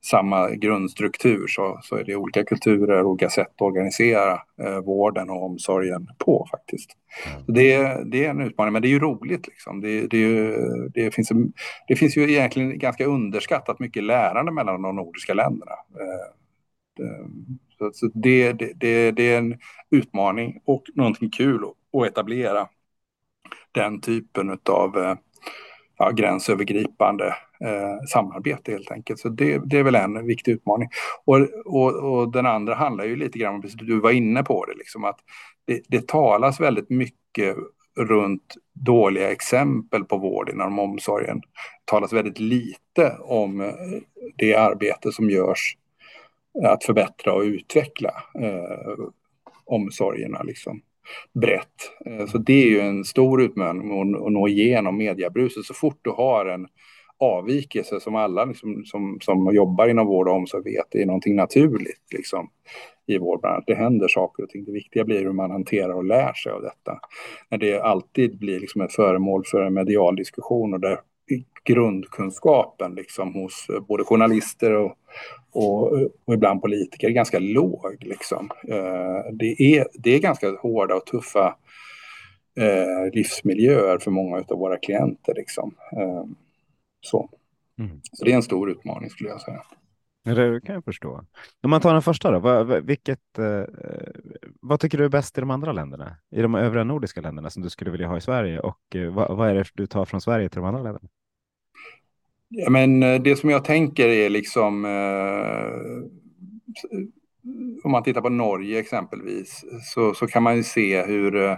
samma grundstruktur så, så är det olika kulturer, olika sätt att organisera eh, vården och omsorgen på faktiskt. Mm. Det, det är en utmaning, men det är ju roligt. Liksom. Det, det, det, finns, det finns ju egentligen ganska underskattat mycket lärande mellan de nordiska länderna. Eh, så, så det, det, det, är en utmaning och någonting kul att etablera den typen av eh, ja, gränsövergripande eh, samarbete helt enkelt. Så det, det, är väl en viktig utmaning. Och, och, och, den andra handlar ju lite grann om, du var inne på det, liksom att det, det talas väldigt mycket runt dåliga exempel på vård inom omsorgen. Det talas väldigt lite om eh, det arbete som görs att förbättra och utveckla eh, omsorgerna. Liksom brett. Eh, så det är ju en stor utmaning att nå igenom mediebruset. Så fort du har en avvikelse som alla liksom, som, som jobbar inom vård och omsorg vet det är någonting naturligt liksom, i vårdbranschen. Det händer saker och ting. Det viktiga blir hur man hanterar och lär sig av detta. När det alltid blir liksom ett föremål för en medial diskussion och där grundkunskapen liksom hos både journalister och, och, och ibland politiker är ganska låg. Liksom. Eh, det, är, det är ganska hårda och tuffa eh, livsmiljöer för många av våra klienter. Liksom. Eh, så. Mm. så det är en stor utmaning skulle jag säga. Det kan jag förstå. Om man tar den första då, vad, vilket, eh, vad tycker du är bäst i de andra länderna? I de övriga nordiska länderna som du skulle vilja ha i Sverige och eh, vad, vad, är det du tar från Sverige till de andra länderna? Ja, men eh, det som jag tänker är liksom eh, om man tittar på Norge exempelvis så, så kan man ju se hur, eh,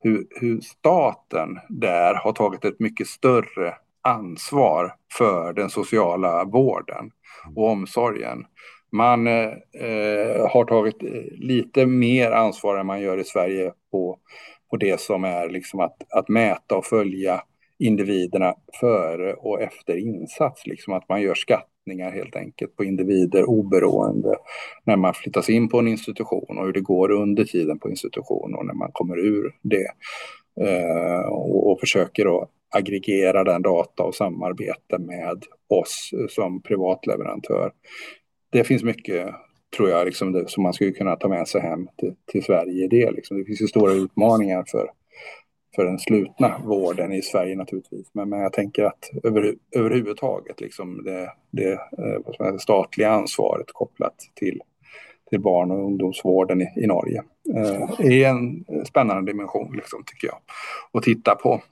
hur, hur staten där har tagit ett mycket större ansvar för den sociala vården och omsorgen. Man eh, eh har tagit lite mer ansvar än man gör i Sverige på, på det som är liksom att, att mäta och följa individerna före och efter insats. Liksom att man gör skattningar helt enkelt på individer oberoende när man flyttas in på en institution och hur det går under tiden på institution och när man kommer ur det. Eh, och, och försöker då aggregera den data och samarbete med oss som privatleverantör. Det finns mycket, tror jag, liksom det, som man skulle kunna ta med sig hem till, till Sverige i det. Liksom. Det finns ju stora utmaningar för, för den slutna vården i Sverige naturligtvis. Men, men jag tänker att över, överhuvudtaget liksom det, det eh, det statliga ansvaret kopplat till, till barn och ungdomsvården i, i Norge eh, är en spännande dimension liksom, tycker jag. att titta på.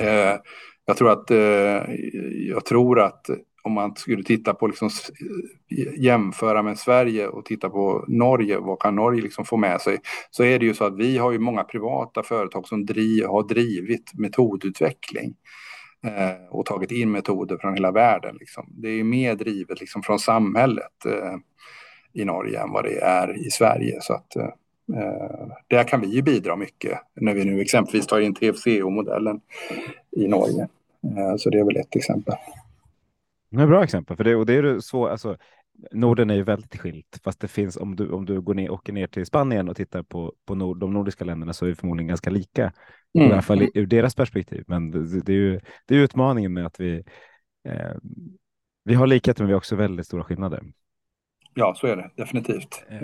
Eh, jag tror att, eh, jag tror att om man skulle titta på, liksom, jämföra med Sverige och titta på Norge, vad kan Norge liksom få med sig? Så är det ju så att vi har ju många privata företag som driv, har drivit metodutveckling eh, och tagit in metoder från hela världen. Liksom. Det är mer drivet liksom, från samhället eh, i Norge än vad det är i Sverige. Så att, eh, Eh, där kan vi ju bidra mycket när vi nu exempelvis tar in TFCO-modellen i Norge. Eh, så det är väl ett exempel. Det är bra exempel, för det, och det är så, alltså, Norden är ju väldigt skilt, fast det finns om du, om du går ner, åker ner till Spanien och tittar på, på nord, de nordiska länderna så är det förmodligen ganska lika, mm. i alla fall ur deras perspektiv. Men det, det är ju det är utmaningen med att vi, eh, vi har likheter, men vi har också väldigt stora skillnader. Ja, så är det definitivt. Eh,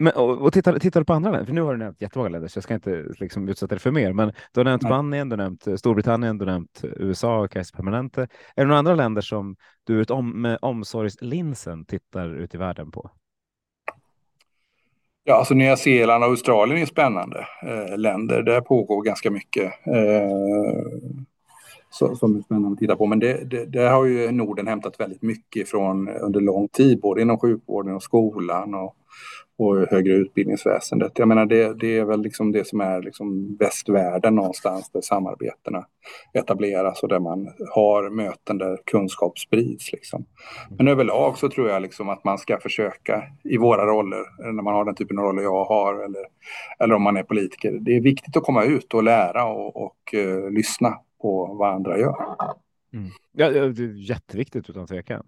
men, och, och tittar, tittar du på andra länder, för nu har du nämnt jättemånga länder så jag ska inte liksom, utsätta dig för mer, men du har nämnt Spanien, du har nämnt Storbritannien, du har nämnt USA och Kaiser Permanente. Är det några andra länder som du om, med omsorgslinsen tittar ut i världen på? Ja, alltså Nya Zeeland och Australien är spännande eh, länder. Där pågår ganska mycket eh, så, som är spännande att titta på. Men det, det, där har ju Norden hämtat väldigt mycket från under lång tid, både inom sjukvården och skolan och, och högre utbildningsväsendet. Jag menar det, det är väl liksom det som är liksom västvärlden någonstans där samarbetena etableras och där man har möten där kunskap sprids. Liksom. Men överlag så tror jag liksom att man ska försöka i våra roller, när man har den typen av roller jag har eller, eller om man är politiker. Det är viktigt att komma ut och lära och, och uh, lyssna på vad andra gör. Mm. Ja, det är jätteviktigt utan tvekan.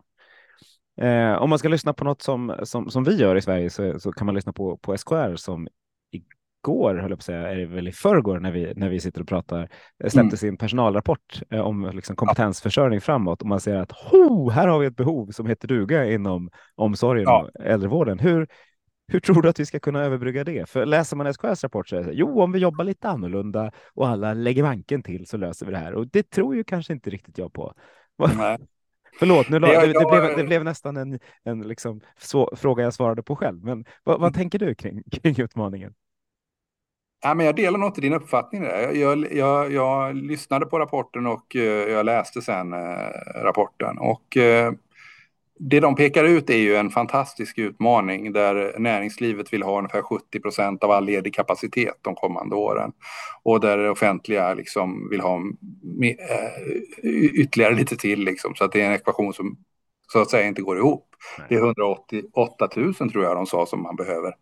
Eh, om man ska lyssna på något som, som, som vi gör i Sverige så, så kan man lyssna på, på SKR som igår, höll jag på att säga, är det väl i förrgår när vi, när vi sitter och pratar, eh, släppte mm. sin personalrapport eh, om liksom, kompetensförsörjning framåt och man ser att ho, här har vi ett behov som heter duga inom omsorgen ja. och äldrevården. Hur, hur tror du att vi ska kunna överbrygga det? För läser man SKRs rapport så är det jo, om vi jobbar lite annorlunda och alla lägger manken till så löser vi det här. Och det tror ju kanske inte riktigt jag på. Förlåt, nu, det, det, det, blev, det blev nästan en, en liksom, så, fråga jag svarade på själv. Men vad, vad tänker du kring, kring utmaningen? Ja, men jag delar nog inte din uppfattning där. Jag, jag, jag lyssnade på rapporten och uh, jag läste sen uh, rapporten. Och uh, det de pekar ut är ju en fantastisk utmaning där näringslivet vill ha ungefär 70 procent av all ledig kapacitet de kommande åren. Och där det offentliga liksom vill ha ytterligare lite till liksom, så att det är en ekvation som så att säga inte går ihop. Nej. Det är 188 000 tror jag de sa som man behöver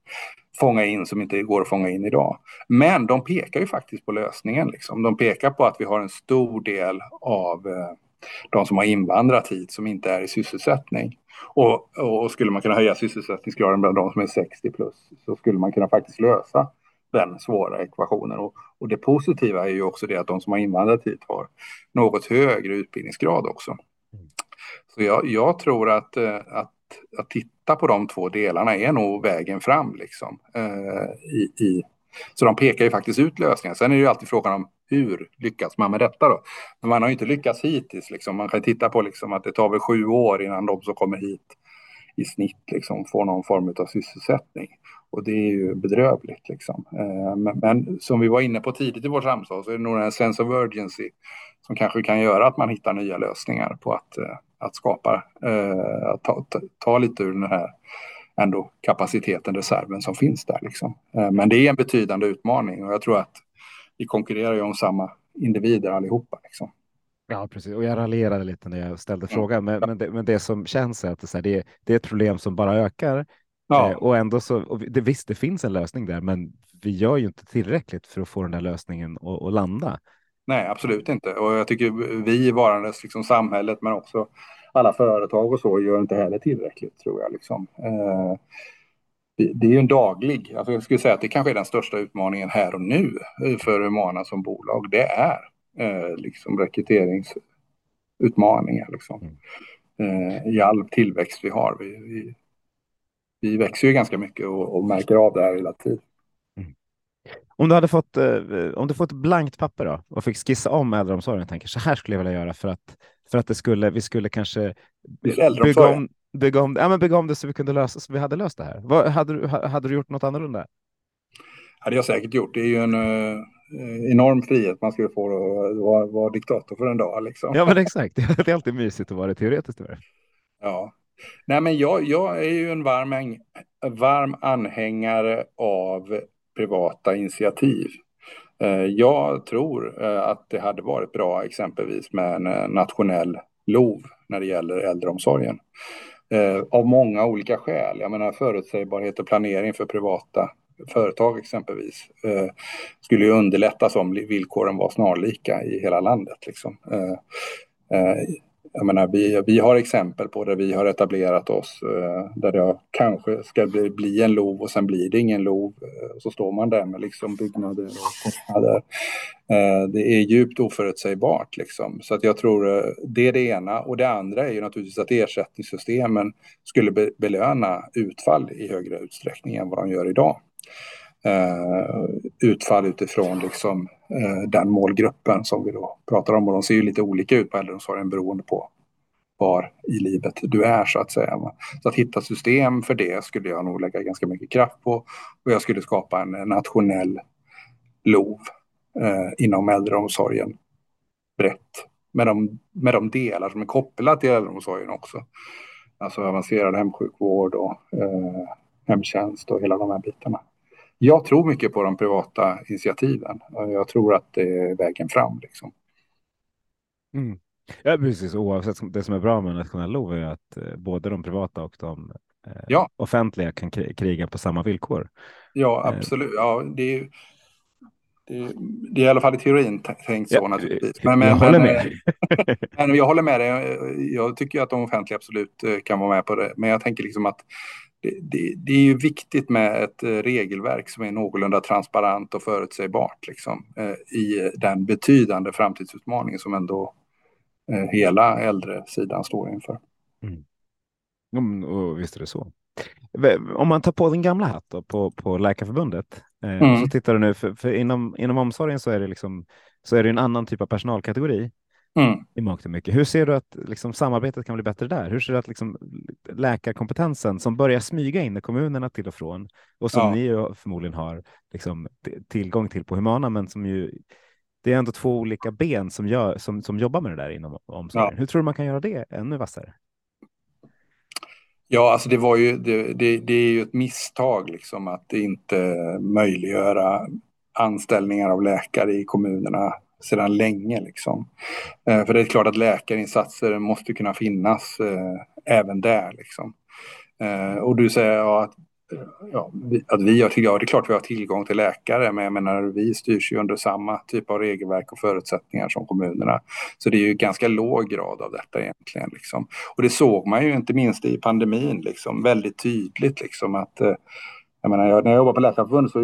fånga in som inte går att fånga in idag. Men de pekar ju faktiskt på lösningen. Liksom. De pekar på att vi har en stor del av eh, de som har invandrat hit som inte är i sysselsättning. Och, och skulle man kunna höja sysselsättningsgraden bland de som är 60 plus så skulle man kunna faktiskt lösa den svåra ekvationen. Och, och det positiva är ju också det att de som har invandrat hit har något högre utbildningsgrad också. Så jag, jag tror att, eh, att, att titta på de två delarna är nog vägen fram liksom. Eh, i, i, så de pekar ju faktiskt ut lösningar. Sen är det ju alltid frågan om hur lyckas man med detta då? Men man har ju inte lyckats hittills. Liksom. Man kan titta på liksom att det tar väl sju år innan de som kommer hit i snitt liksom får någon form av sysselsättning. Och det är ju bedrövligt. Liksom. Eh, men, men, som vi var inne på tidigt i vårt samtal så är det nog en sense of urgency som kanske kan göra att man hittar nya lösningar på att, eh, att skapa, eh, att ta, ta, ta lite ur den här ändå kapaciteten, reserven som finns där. Liksom. Eh, men det är en betydande utmaning och jag tror att vi konkurrerar ju om samma individer allihopa. Liksom. Ja, precis. Och jag raljerade lite när jag ställde ja. frågan, men, men, det, men det som känns är att det är, det, det är ett problem som bara ökar. Ja. Eh, och ändå så, och det, visst, det finns en lösning där, men vi gör ju inte tillräckligt för att få den där lösningen att landa. Nej, absolut inte. Och jag tycker vi varandes liksom samhället, men också alla företag och så gör inte heller tillräckligt tror jag. Liksom. Eh, det är ju en daglig, alltså jag skulle säga att det kanske är den största utmaningen här och nu för Humana som bolag. Det är eh, liksom rekryteringsutmaningar liksom. Mm. Eh, i all tillväxt vi har. Vi, vi, vi växer ju ganska mycket och, och märker av det här hela tiden. Om du hade fått, om du fått blankt papper då, och fick skissa om äldreomsorgen, tänker så här skulle jag vilja göra för att, för att det skulle, vi skulle kanske bygga om, bygga, om, ja, men bygga om det så vi kunde lösa, så vi hade löst det här. Vad, hade, du, hade du gjort något annorlunda? hade jag säkert gjort. Det är ju en uh, enorm frihet man skulle få att vara, vara diktator för en dag. Liksom. Ja, men exakt. Det är alltid mysigt att vara teoretiskt. Ja, nej, men jag, jag är ju en varm, varm anhängare av privata initiativ. Eh, jag tror eh, att det hade varit bra exempelvis med en eh, nationell LOV när det gäller äldreomsorgen. Av många olika skäl. Jag menar förutsägbarhet och planering för privata företag exempelvis skulle ju underlättas om villkoren var snarlika i hela landet. Liksom jag menar, vi, vi har exempel på där vi har etablerat oss eh, där det kanske ska bli, bli en LOV och sen blir det ingen LOV. Eh, så står man där med liksom byggnader och kostnader. Eh, det är djupt oförutsägbart. Liksom. Så att jag tror det är det ena. Och det andra är ju naturligtvis att ersättningssystemen skulle be, belöna utfall i högre utsträckning än vad de gör idag. Utfall utifrån liksom, Eh, den målgruppen som vi då pratar om. Och de ser ju lite olika ut på äldreomsorgen beroende på var i livet du är så att säga. Så att hitta system för det skulle jag nog lägga ganska mycket kraft på. Och jag skulle skapa en nationell LOV eh, inom äldreomsorgen brett. Med de, med de delar som är kopplade till äldreomsorgen också. Alltså avancerad hemsjukvård och eh, hemtjänst och hela de här bitarna jag tror mycket på de privata initiativen. Jag tror att det är vägen fram. Liksom. Mm. Ja, precis. Oavsett, det som är bra med nationell LOV är att eh, både de privata och de eh, ja. offentliga kan kriga på samma villkor. Ja, eh, absolut. Ja, det, är, det, det är i alla fall i teorin tänkt så ja, naturligtvis. Men, men, jag håller med. men jag håller med dig. Jag tycker att de offentliga absolut kan vara med på det. Men jag tänker liksom att det, det, är ju viktigt med ett eh, regelverk som är någorlunda transparent och förutsägbart liksom, eh, i den betydande framtidsutmaning som ändå eh, hela äldresidan står inför. Mm. Och visst är det så. Om man tar på din gamla hatt då, på, på Läkarförbundet mm. så tittar du nu, för, för, inom, inom omsorgen så är det liksom så är det en annan typ av personalkategori Mm. i mångt och mycket. Hur ser du att liksom, samarbetet kan bli bättre där? Hur ser du att liksom, läkarkompetensen som börjar smyga in i kommunerna till och från och som ja. ni förmodligen har liksom, tillgång till på Humana, men som ju det är ändå två olika ben som, gör, som, som jobbar med det där inom omsorgen. Ja. Hur tror du man kan göra det ännu vassare? Ja, alltså det var ju, det, det, det är ju ett misstag liksom att inte möjliggöra anställningar av läkare i kommunerna sedan länge. Liksom. Eh, för det är klart att läkarinsatser måste kunna finnas eh, även där. Liksom. Eh, och du säger ja, att, ja, vi, att vi har tillgång, ja, det är klart vi har tillgång till läkare, men jag menar vi styrs ju under samma typ av regelverk och förutsättningar som kommunerna. Så det är ju ganska låg grad av detta egentligen. Liksom. Och det såg man ju inte minst i pandemin, liksom, väldigt tydligt liksom att eh, jag menar, när jag jobbade på Läkarförbundet så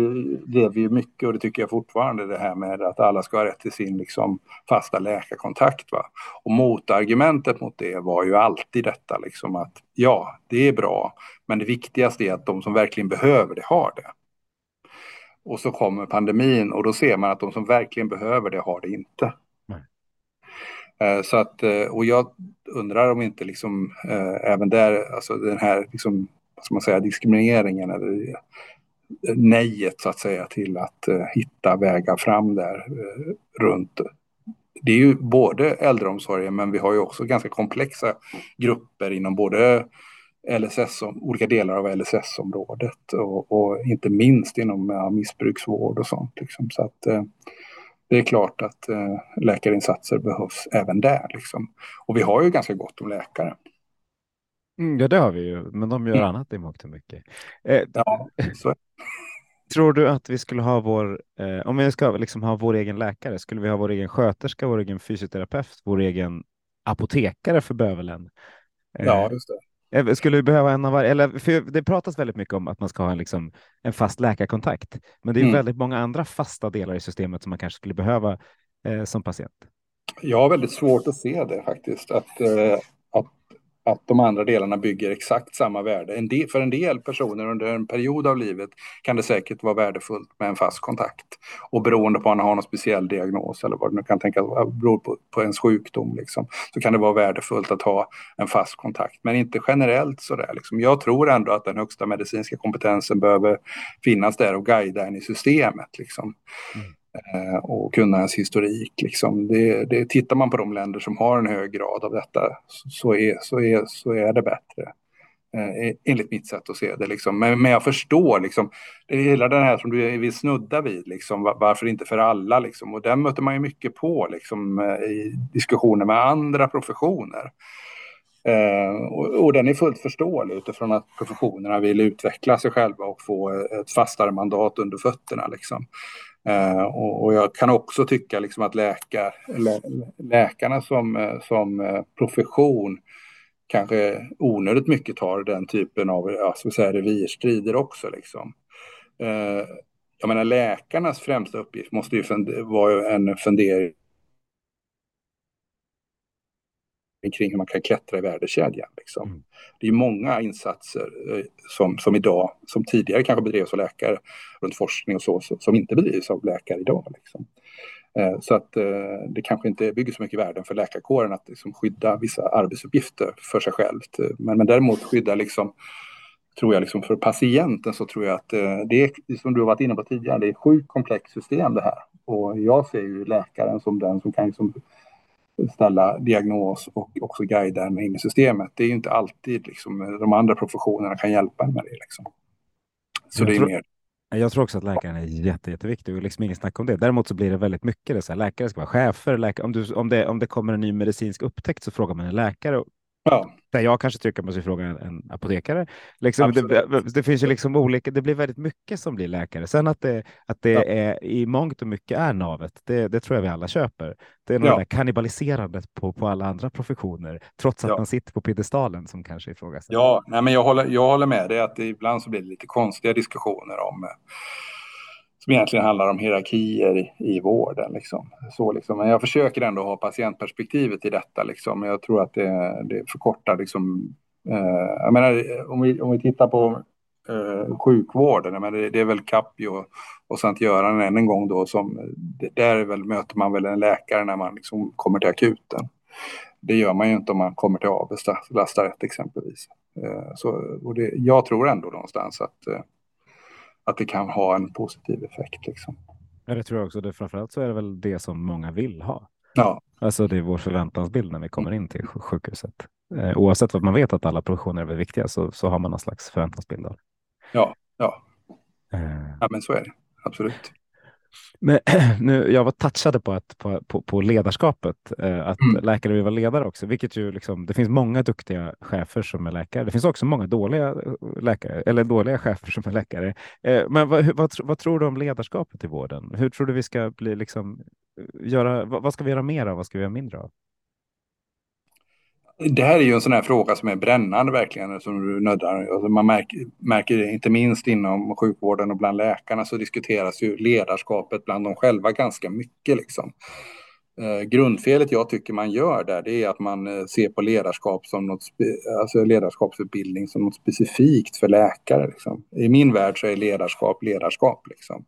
drev vi mycket och det tycker jag fortfarande det här med att alla ska ha rätt till sin liksom, fasta läkarkontakt. Va? Och motargumentet mot det var ju alltid detta liksom att ja, det är bra, men det viktigaste är att de som verkligen behöver det har det. Och så kommer pandemin och då ser man att de som verkligen behöver det har det inte. Mm. Så att, eh, och jag undrar om inte liksom, äh, även där, alltså den här liksom, ska man säga, diskrimineringen eller nejet så att säga till att eh, hitta vägar fram där eh, runt. Det är ju både äldreomsorgen men vi har ju också ganska komplexa grupper inom både LSS, olika delar av LSS-området och, och, inte minst inom ja, missbruksvård och sånt. Liksom. Så att, eh, det är klart att eh, läkarinsatser behövs även där. Liksom. Och vi har ju ganska gott om läkare. Mm, ja, det har vi ju, men de gör mm. annat i mångt och mycket. Eh, ja, så. Tror du att vi skulle ha vår, eh, om vi ska liksom ha vår egen läkare, skulle vi ha vår egen sköterska, vår egen fysioterapeut, vår egen apotekare för bövelen? Eh, ja, just det. Eh, skulle vi behöva en av varje? Eller, för det pratas väldigt mycket om att man ska ha en, liksom, en fast läkarkontakt, men det är mm. väldigt många andra fasta delar i systemet som man kanske skulle behöva eh, som patient. Jag har väldigt svårt att se det faktiskt, att, eh, att de andra delarna bygger exakt samma värde. En del, för en del personer under en period av livet kan det säkert vara värdefullt med en fast kontakt. Och beroende på om man har någon speciell diagnos eller vad det nu kan tänkas beror på, på ens sjukdom, liksom, så kan det vara värdefullt att ha en fast kontakt. Men inte generellt sådär. Liksom. Jag tror ändå att den högsta medicinska kompetensen behöver finnas där och guida en i systemet. Liksom. Mm. Eh, och kunna ens historik. Liksom. Det, det, tittar man på de länder som har en hög grad av detta så är, så är, så är det bättre. Eh, e, enligt mitt sätt att se det. Liksom. Men, men jag förstår liksom, det hela den här som du vill snudda vid, liksom, varför inte för alla? Liksom. Och den möter man ju mycket på liksom, eh, i diskussioner med andra professioner. Eh, och, och, den är fullt förståelig utifrån att professionerna vill utveckla sig själva och få ett fastare mandat under fötterna. Liksom. Uh, och, och, jag kan också tycka liksom att läkar, lä, läkarna som, eh, som eh, profession kanske onödigt mycket tar den typen av ja, säga, revirstrider också. Liksom. Uh, jag menar läkarnas främsta uppgift måste ju vara en fundering kring hur man kan klättra i värdekedjan. Liksom. Mm. Det är många insatser eh, som, som idag, som tidigare kanske bedrevs av läkare runt forskning och så, som inte bedrivs av läkare idag. Liksom. Eh, så att eh, det kanske inte bygger så mycket värden för läkarkåren att liksom skydda vissa arbetsuppgifter för sig självt. Men, men däremot skydda liksom, tror jag liksom för patienten så tror jag att det är, som du har varit inne på tidigare, det är ett sjukt komplext system det här. Och jag ser ju läkaren som den som kan liksom ställa diagnos och också guida en in i systemet. Det är ju inte alltid liksom, de andra professionerna kan hjälpa en med det. Liksom. Så jag det är tror, mer. Jag tror också att läkaren är jätte, jätteviktig och liksom inget snack om det. Däremot så blir det väldigt mycket det så här, läkare ska vara chefer. Läkare, om, du, om, det, om det kommer en ny medicinsk upptäckt så frågar man en läkare Ja. Där jag kanske tycker man ska fråga en, apotekare. Liksom, det, det, finns ju liksom olika, det blir väldigt mycket som blir läkare. Sen att det, att det ja. är i mångt och mycket är navet, det, det tror jag vi alla köper. Det är nog ja. det kannibaliserandet på, på alla andra professioner, trots att ja. man sitter på piedestalen som kanske ifrågasätter. Ja, nej, men jag håller, jag håller med dig att det, ibland så blir det lite konstiga diskussioner om som egentligen handlar om hierarkier i, i vården. Liksom. Så, liksom. Men jag försöker ändå ha patientperspektivet i detta. Liksom. Jag tror att det, det förkortar liksom, eh, jag menar, om, vi, om vi tittar på eh, sjukvården, men det, det, är väl Capio och Sankt Göran än en gång då som, där väl, möter man väl en läkare när man liksom kommer till akuten. Det gör man ju inte om man kommer till Avesta lasarett exempelvis. Eh, så, och det, jag tror ändå någonstans att eh, att det kan ha en positiv effekt. Liksom. Ja, det tror jag också. Det, framförallt så är det väl det som många vill ha. Ja. Alltså det är vår förväntansbild när vi kommer in till sjukhuset. Eh, oavsett vad man vet att alla professioner är viktiga så, så har man någon slags förväntansbild. Av. Ja, ja. Eh. ja, men så är det absolut. Men, nu, jag var touchade på, att, på, på, på ledarskapet, eh, att mm. läkare vill vara ledare också, vilket ju liksom, det finns många duktiga chefer som är läkare. Det finns också många dåliga eh, läkare eller dåliga chefer som är läkare. Eh, men vad, vad, vad, tror du om ledarskapet i vården? Hur tror du vi ska bli liksom göra? Vad, vad ska vi göra mer av? Vad ska vi göra mindre av? Det här är ju en sån här fråga som är brännande verkligen, som du nöddar. Alltså man märker, märker det inte minst inom sjukvården och bland läkarna så diskuteras ju ledarskapet bland dem själva ganska mycket. Liksom. Eh, grundfelet jag tycker man gör där, det är att man eh, ser på ledarskap som något, alltså ledarskapsutbildning som något specifikt för läkare. Liksom. I min värld så är ledarskap ledarskap. Liksom.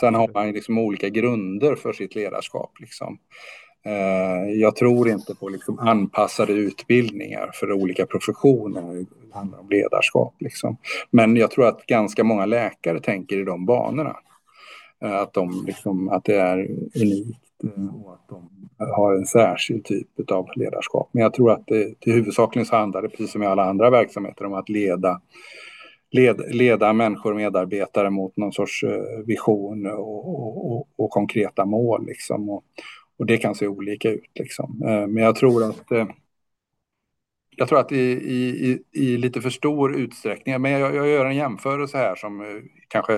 Sen har man liksom olika grunder för sitt ledarskap. Liksom. Eh, jag tror inte på liksom anpassade utbildningar för olika professioner. Det handlar om ledarskap. Liksom. Men jag tror att ganska många läkare tänker i de banorna. Eh, att, de liksom, att det är unikt eh, och att de har en särskild typ av ledarskap. Men jag tror att det till huvudsakligen så handlar det, precis som i alla andra verksamheter, om att leda, led, leda människor och medarbetare mot någon sorts vision och, och, och konkreta mål. Liksom. Och, och det kan se olika ut. Liksom. Men jag tror att jag tror att i, i, i, lite för stor utsträckning, men jag, jag gör en jämförelse här som eh, kanske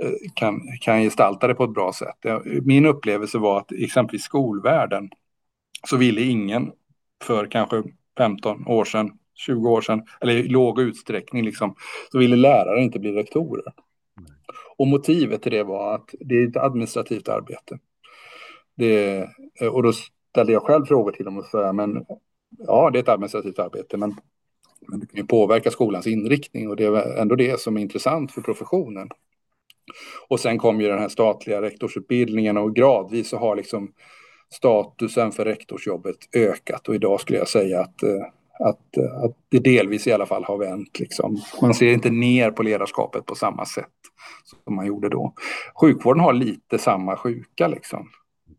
eh, kan, kan gestalta det på ett bra sätt. Min upplevelse var att exempelvis skolvärlden så ville ingen för kanske 15 år sedan, 20 år sedan, eller i låg utsträckning liksom, så ville lärare inte bli rektorer. Och motivet till det var att det är ett administrativt arbete. Det, eh, och då ställde jag själv frågor till dem och sa, men ja, det är ett administrativt arbete, men, men det kan ju påverka skolans inriktning och det är ändå det som är intressant för professionen. Och sen kom ju den här statliga rektorsutbildningen och gradvis så har liksom statusen för rektorsjobbet ökat och idag skulle jag säga att, eh, att, eh, att det delvis i alla fall har vänt. Liksom. Man ser inte ner på ledarskapet på samma sätt som man gjorde då. Sjukvården har lite samma sjuka liksom.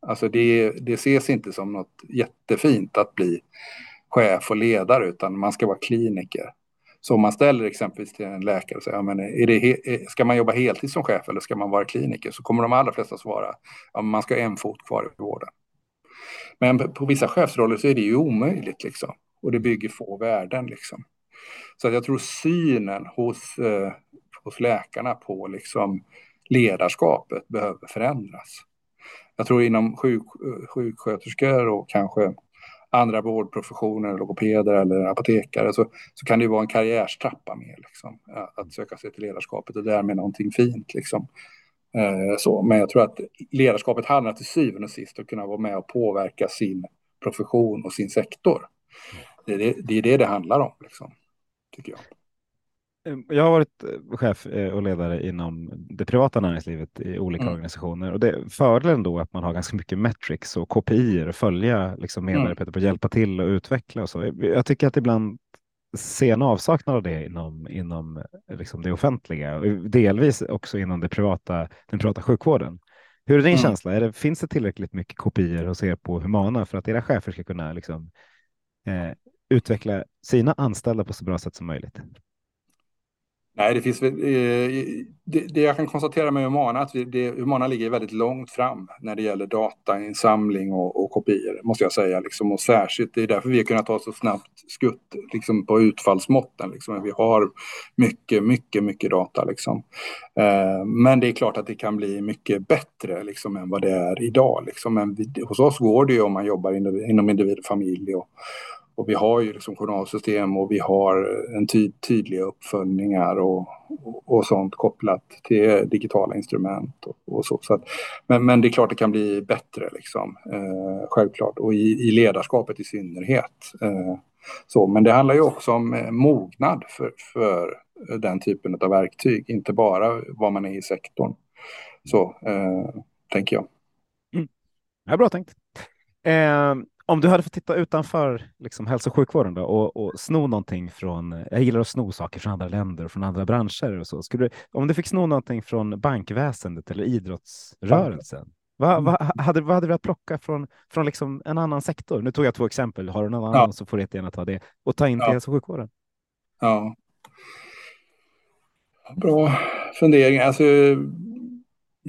Alltså det, det ses inte som något jättefint att bli chef och ledare utan man ska vara kliniker. Så om man ställer exempelvis till en läkare och säger, men är det, eh, ska man jobba heltid som chef eller ska man vara kliniker? Så kommer de allra flesta svara, ja, man ska ha en fot kvar i vården. Men på vissa chefsroller så är det ju omöjligt liksom. Och det bygger få värden liksom. Så jag tror synen hos, eh, hos läkarna på liksom ledarskapet behöver förändras. Jag tror inom sjuk, sjuksköterskor och kanske andra vårdprofessioner, logopeder eller apotekare så, så kan det ju vara en karriärstrappa mer liksom, eh, att söka sig till ledarskapet och därmed någonting fint. Liksom. Eh, så, men jag tror att ledarskapet handlar till syvende och sist om att kunna vara med och påverka sin profession och sin sektor. Det är det det, är det, det handlar om, liksom, tycker jag. Ehm, jag har varit eh, chef eh, och ledare inom det privata näringslivet i olika mm. organisationer och det fördelen då att man har ganska mycket metrics och KPI att följa liksom mm. medarbetare mm. på att hjälpa till och utveckla och så. Jag tycker att ibland ser en avsaknad av det inom, inom liksom det offentliga och delvis också inom det privata, den privata sjukvården. Hur är din mm. känsla? Är det, finns det tillräckligt mycket kopior hos er på Humana för att era chefer ska kunna liksom, eh, utveckla sina anställda på så bra sätt som möjligt? Nej, det finns väl, eh, det, det, jag kan konstatera med Humana att vi, det, Humana ligger väldigt långt fram när det gäller datainsamling och, och kopior, måste jag säga. Liksom, och särskilt, det är därför vi har kunnat ta så snabbt skutt liksom, på utfallsmåtten. Liksom. Vi har mycket, mycket, mycket data. Liksom. Eh, men det är klart att det kan bli mycket bättre liksom, än vad det är idag. Liksom. Men vi, hos oss går det ju om man jobbar inom individ och familj och, och vi har ju liksom journalsystem och vi har en ty tydliga uppföljningar och, och, och, sånt kopplat till digitala instrument och, och så. så att, men, men det är klart det kan bli bättre liksom, eh, självklart och i, i ledarskapet i synnerhet. Eh, så, men det handlar ju också om eh, mognad för, för den typen av verktyg, inte bara vad man är i sektorn. Så eh, tänker jag. Mm. Ja, bra tänkt. Eh, om du hade fått titta utanför liksom, hälso och sjukvården då, och, och sno någonting från, jag gillar att sno saker från andra länder och från andra branscher och så. Skulle du, om du fick sno någonting från bankväsendet eller idrottsrörelsen, vad, vad, hade, vad hade du velat plocka från, från liksom en annan sektor? Nu tog jag två exempel, har du någon annan så får du jättegärna ta det och ta in till ja. hälso och sjukvården. Ja. Bra fundering. Alltså,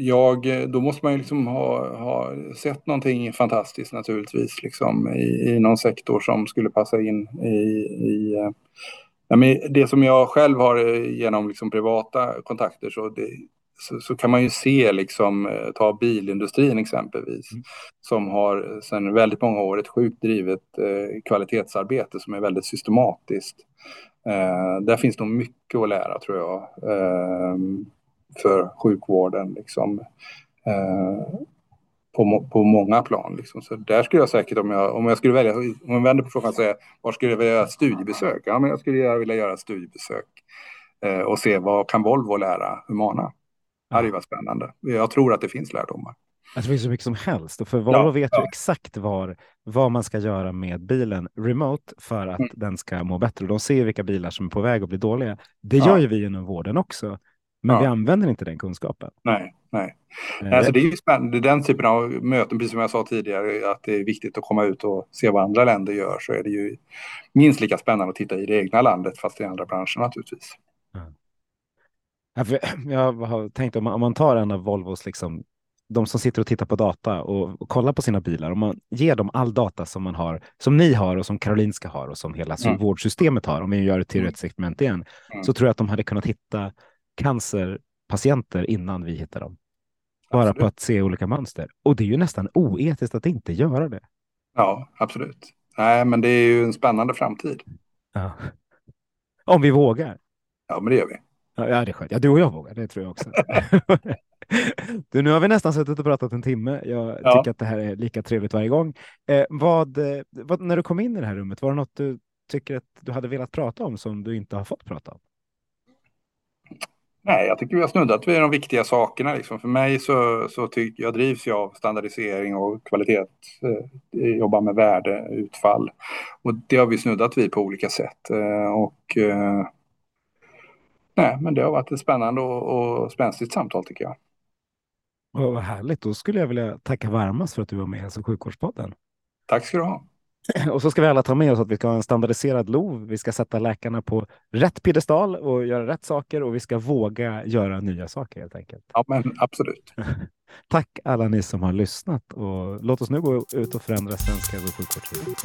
jag, då måste man ju liksom ha, ha sett någonting fantastiskt naturligtvis liksom, i, i någon sektor som skulle passa in i, i ja, men det som jag själv har genom liksom privata kontakter så, det, så, så, kan man ju se, liksom, ta bilindustrin exempelvis, mm. som har sedan väldigt många år ett sjukt drivet eh, kvalitetsarbete som är väldigt systematiskt. Eh, där finns nog mycket att lära tror jag. Eh, för sjukvården liksom, eh, på, på många plan. Liksom. Så där skulle jag säkert, om jag, om jag skulle välja, om jag vänder på frågan säger var skulle jag vilja göra studiebesök? Ja, men jag skulle vilja göra studiebesök eh, och se vad kan Volvo lära Humana? Det hade ju varit spännande. Jag tror att det finns lärdomar. Alltså, det finns så mycket som helst och för Volvo ja, vet ja. ju exakt var, vad man ska göra med bilen remote för att mm. den ska må bättre. De ser vilka bilar som är på väg att bli dåliga. Det ja. gör ju vi inom vården också. Men Ja. vi använder inte den kunskapen. Nej, nej. Eh, Alltså det är ju spännande, den typen av möten, precis som jag sa tidigare, att det är viktigt att komma ut och se vad andra länder gör, så är det ju minst lika spännande att titta i det egna landet, fast i andra branscher naturligtvis. Ja, Jag har tänkt om man, om man tar en av Volvos, liksom, de som sitter och tittar på data och, och kollar på sina bilar, om man ger dem all data som man har, som ni har och som Karolinska har och som hela Mm. vårdsystemet har, om vi gör ett teoretiskt experiment igen, Mm. så tror jag att de hade kunnat hitta cancerpatienter innan vi hittar dem. Bara Absolut. på att se olika mönster. Och det är ju nästan oetiskt att inte göra det. Ja, absolut. Nej, men det är ju en spännande framtid. Ja. Om vi vågar. Ja, men det gör vi. Ja, det är skönt. Ja, du och jag vågar, det tror jag också. du, nu har vi nästan suttit och pratat en timme. Jag Ja. tycker att det här är lika trevligt varje gång. Eh, vad, eh, vad, när du kom in i det här rummet, var det något du tycker att du hade velat prata om som du inte har fått prata om? Nej, jag tycker vi har snuddat vid de viktiga sakerna. Liksom. För mig så, så tycker jag drivs jag av standardisering och kvalitet. Eh, jobbar med värdeutfall. Och det har vi snuddat vid på olika sätt. Eh, och eh, nej, men det har varit ett spännande och, och spänstigt samtal tycker jag. Och vad härligt, då skulle jag vilja tacka varmast för att du var med i Hälso och sjukvårdspodden. Tack ska du ha. Och så ska vi alla ta med oss att vi ska ha en standardiserad LOV. Vi ska sätta läkarna på rätt piedestal och göra rätt saker och vi ska våga göra nya saker helt enkelt. Ja, men absolut. Tack alla ni som har lyssnat och låt oss nu gå ut och förändra svensk hälso och sjukvård.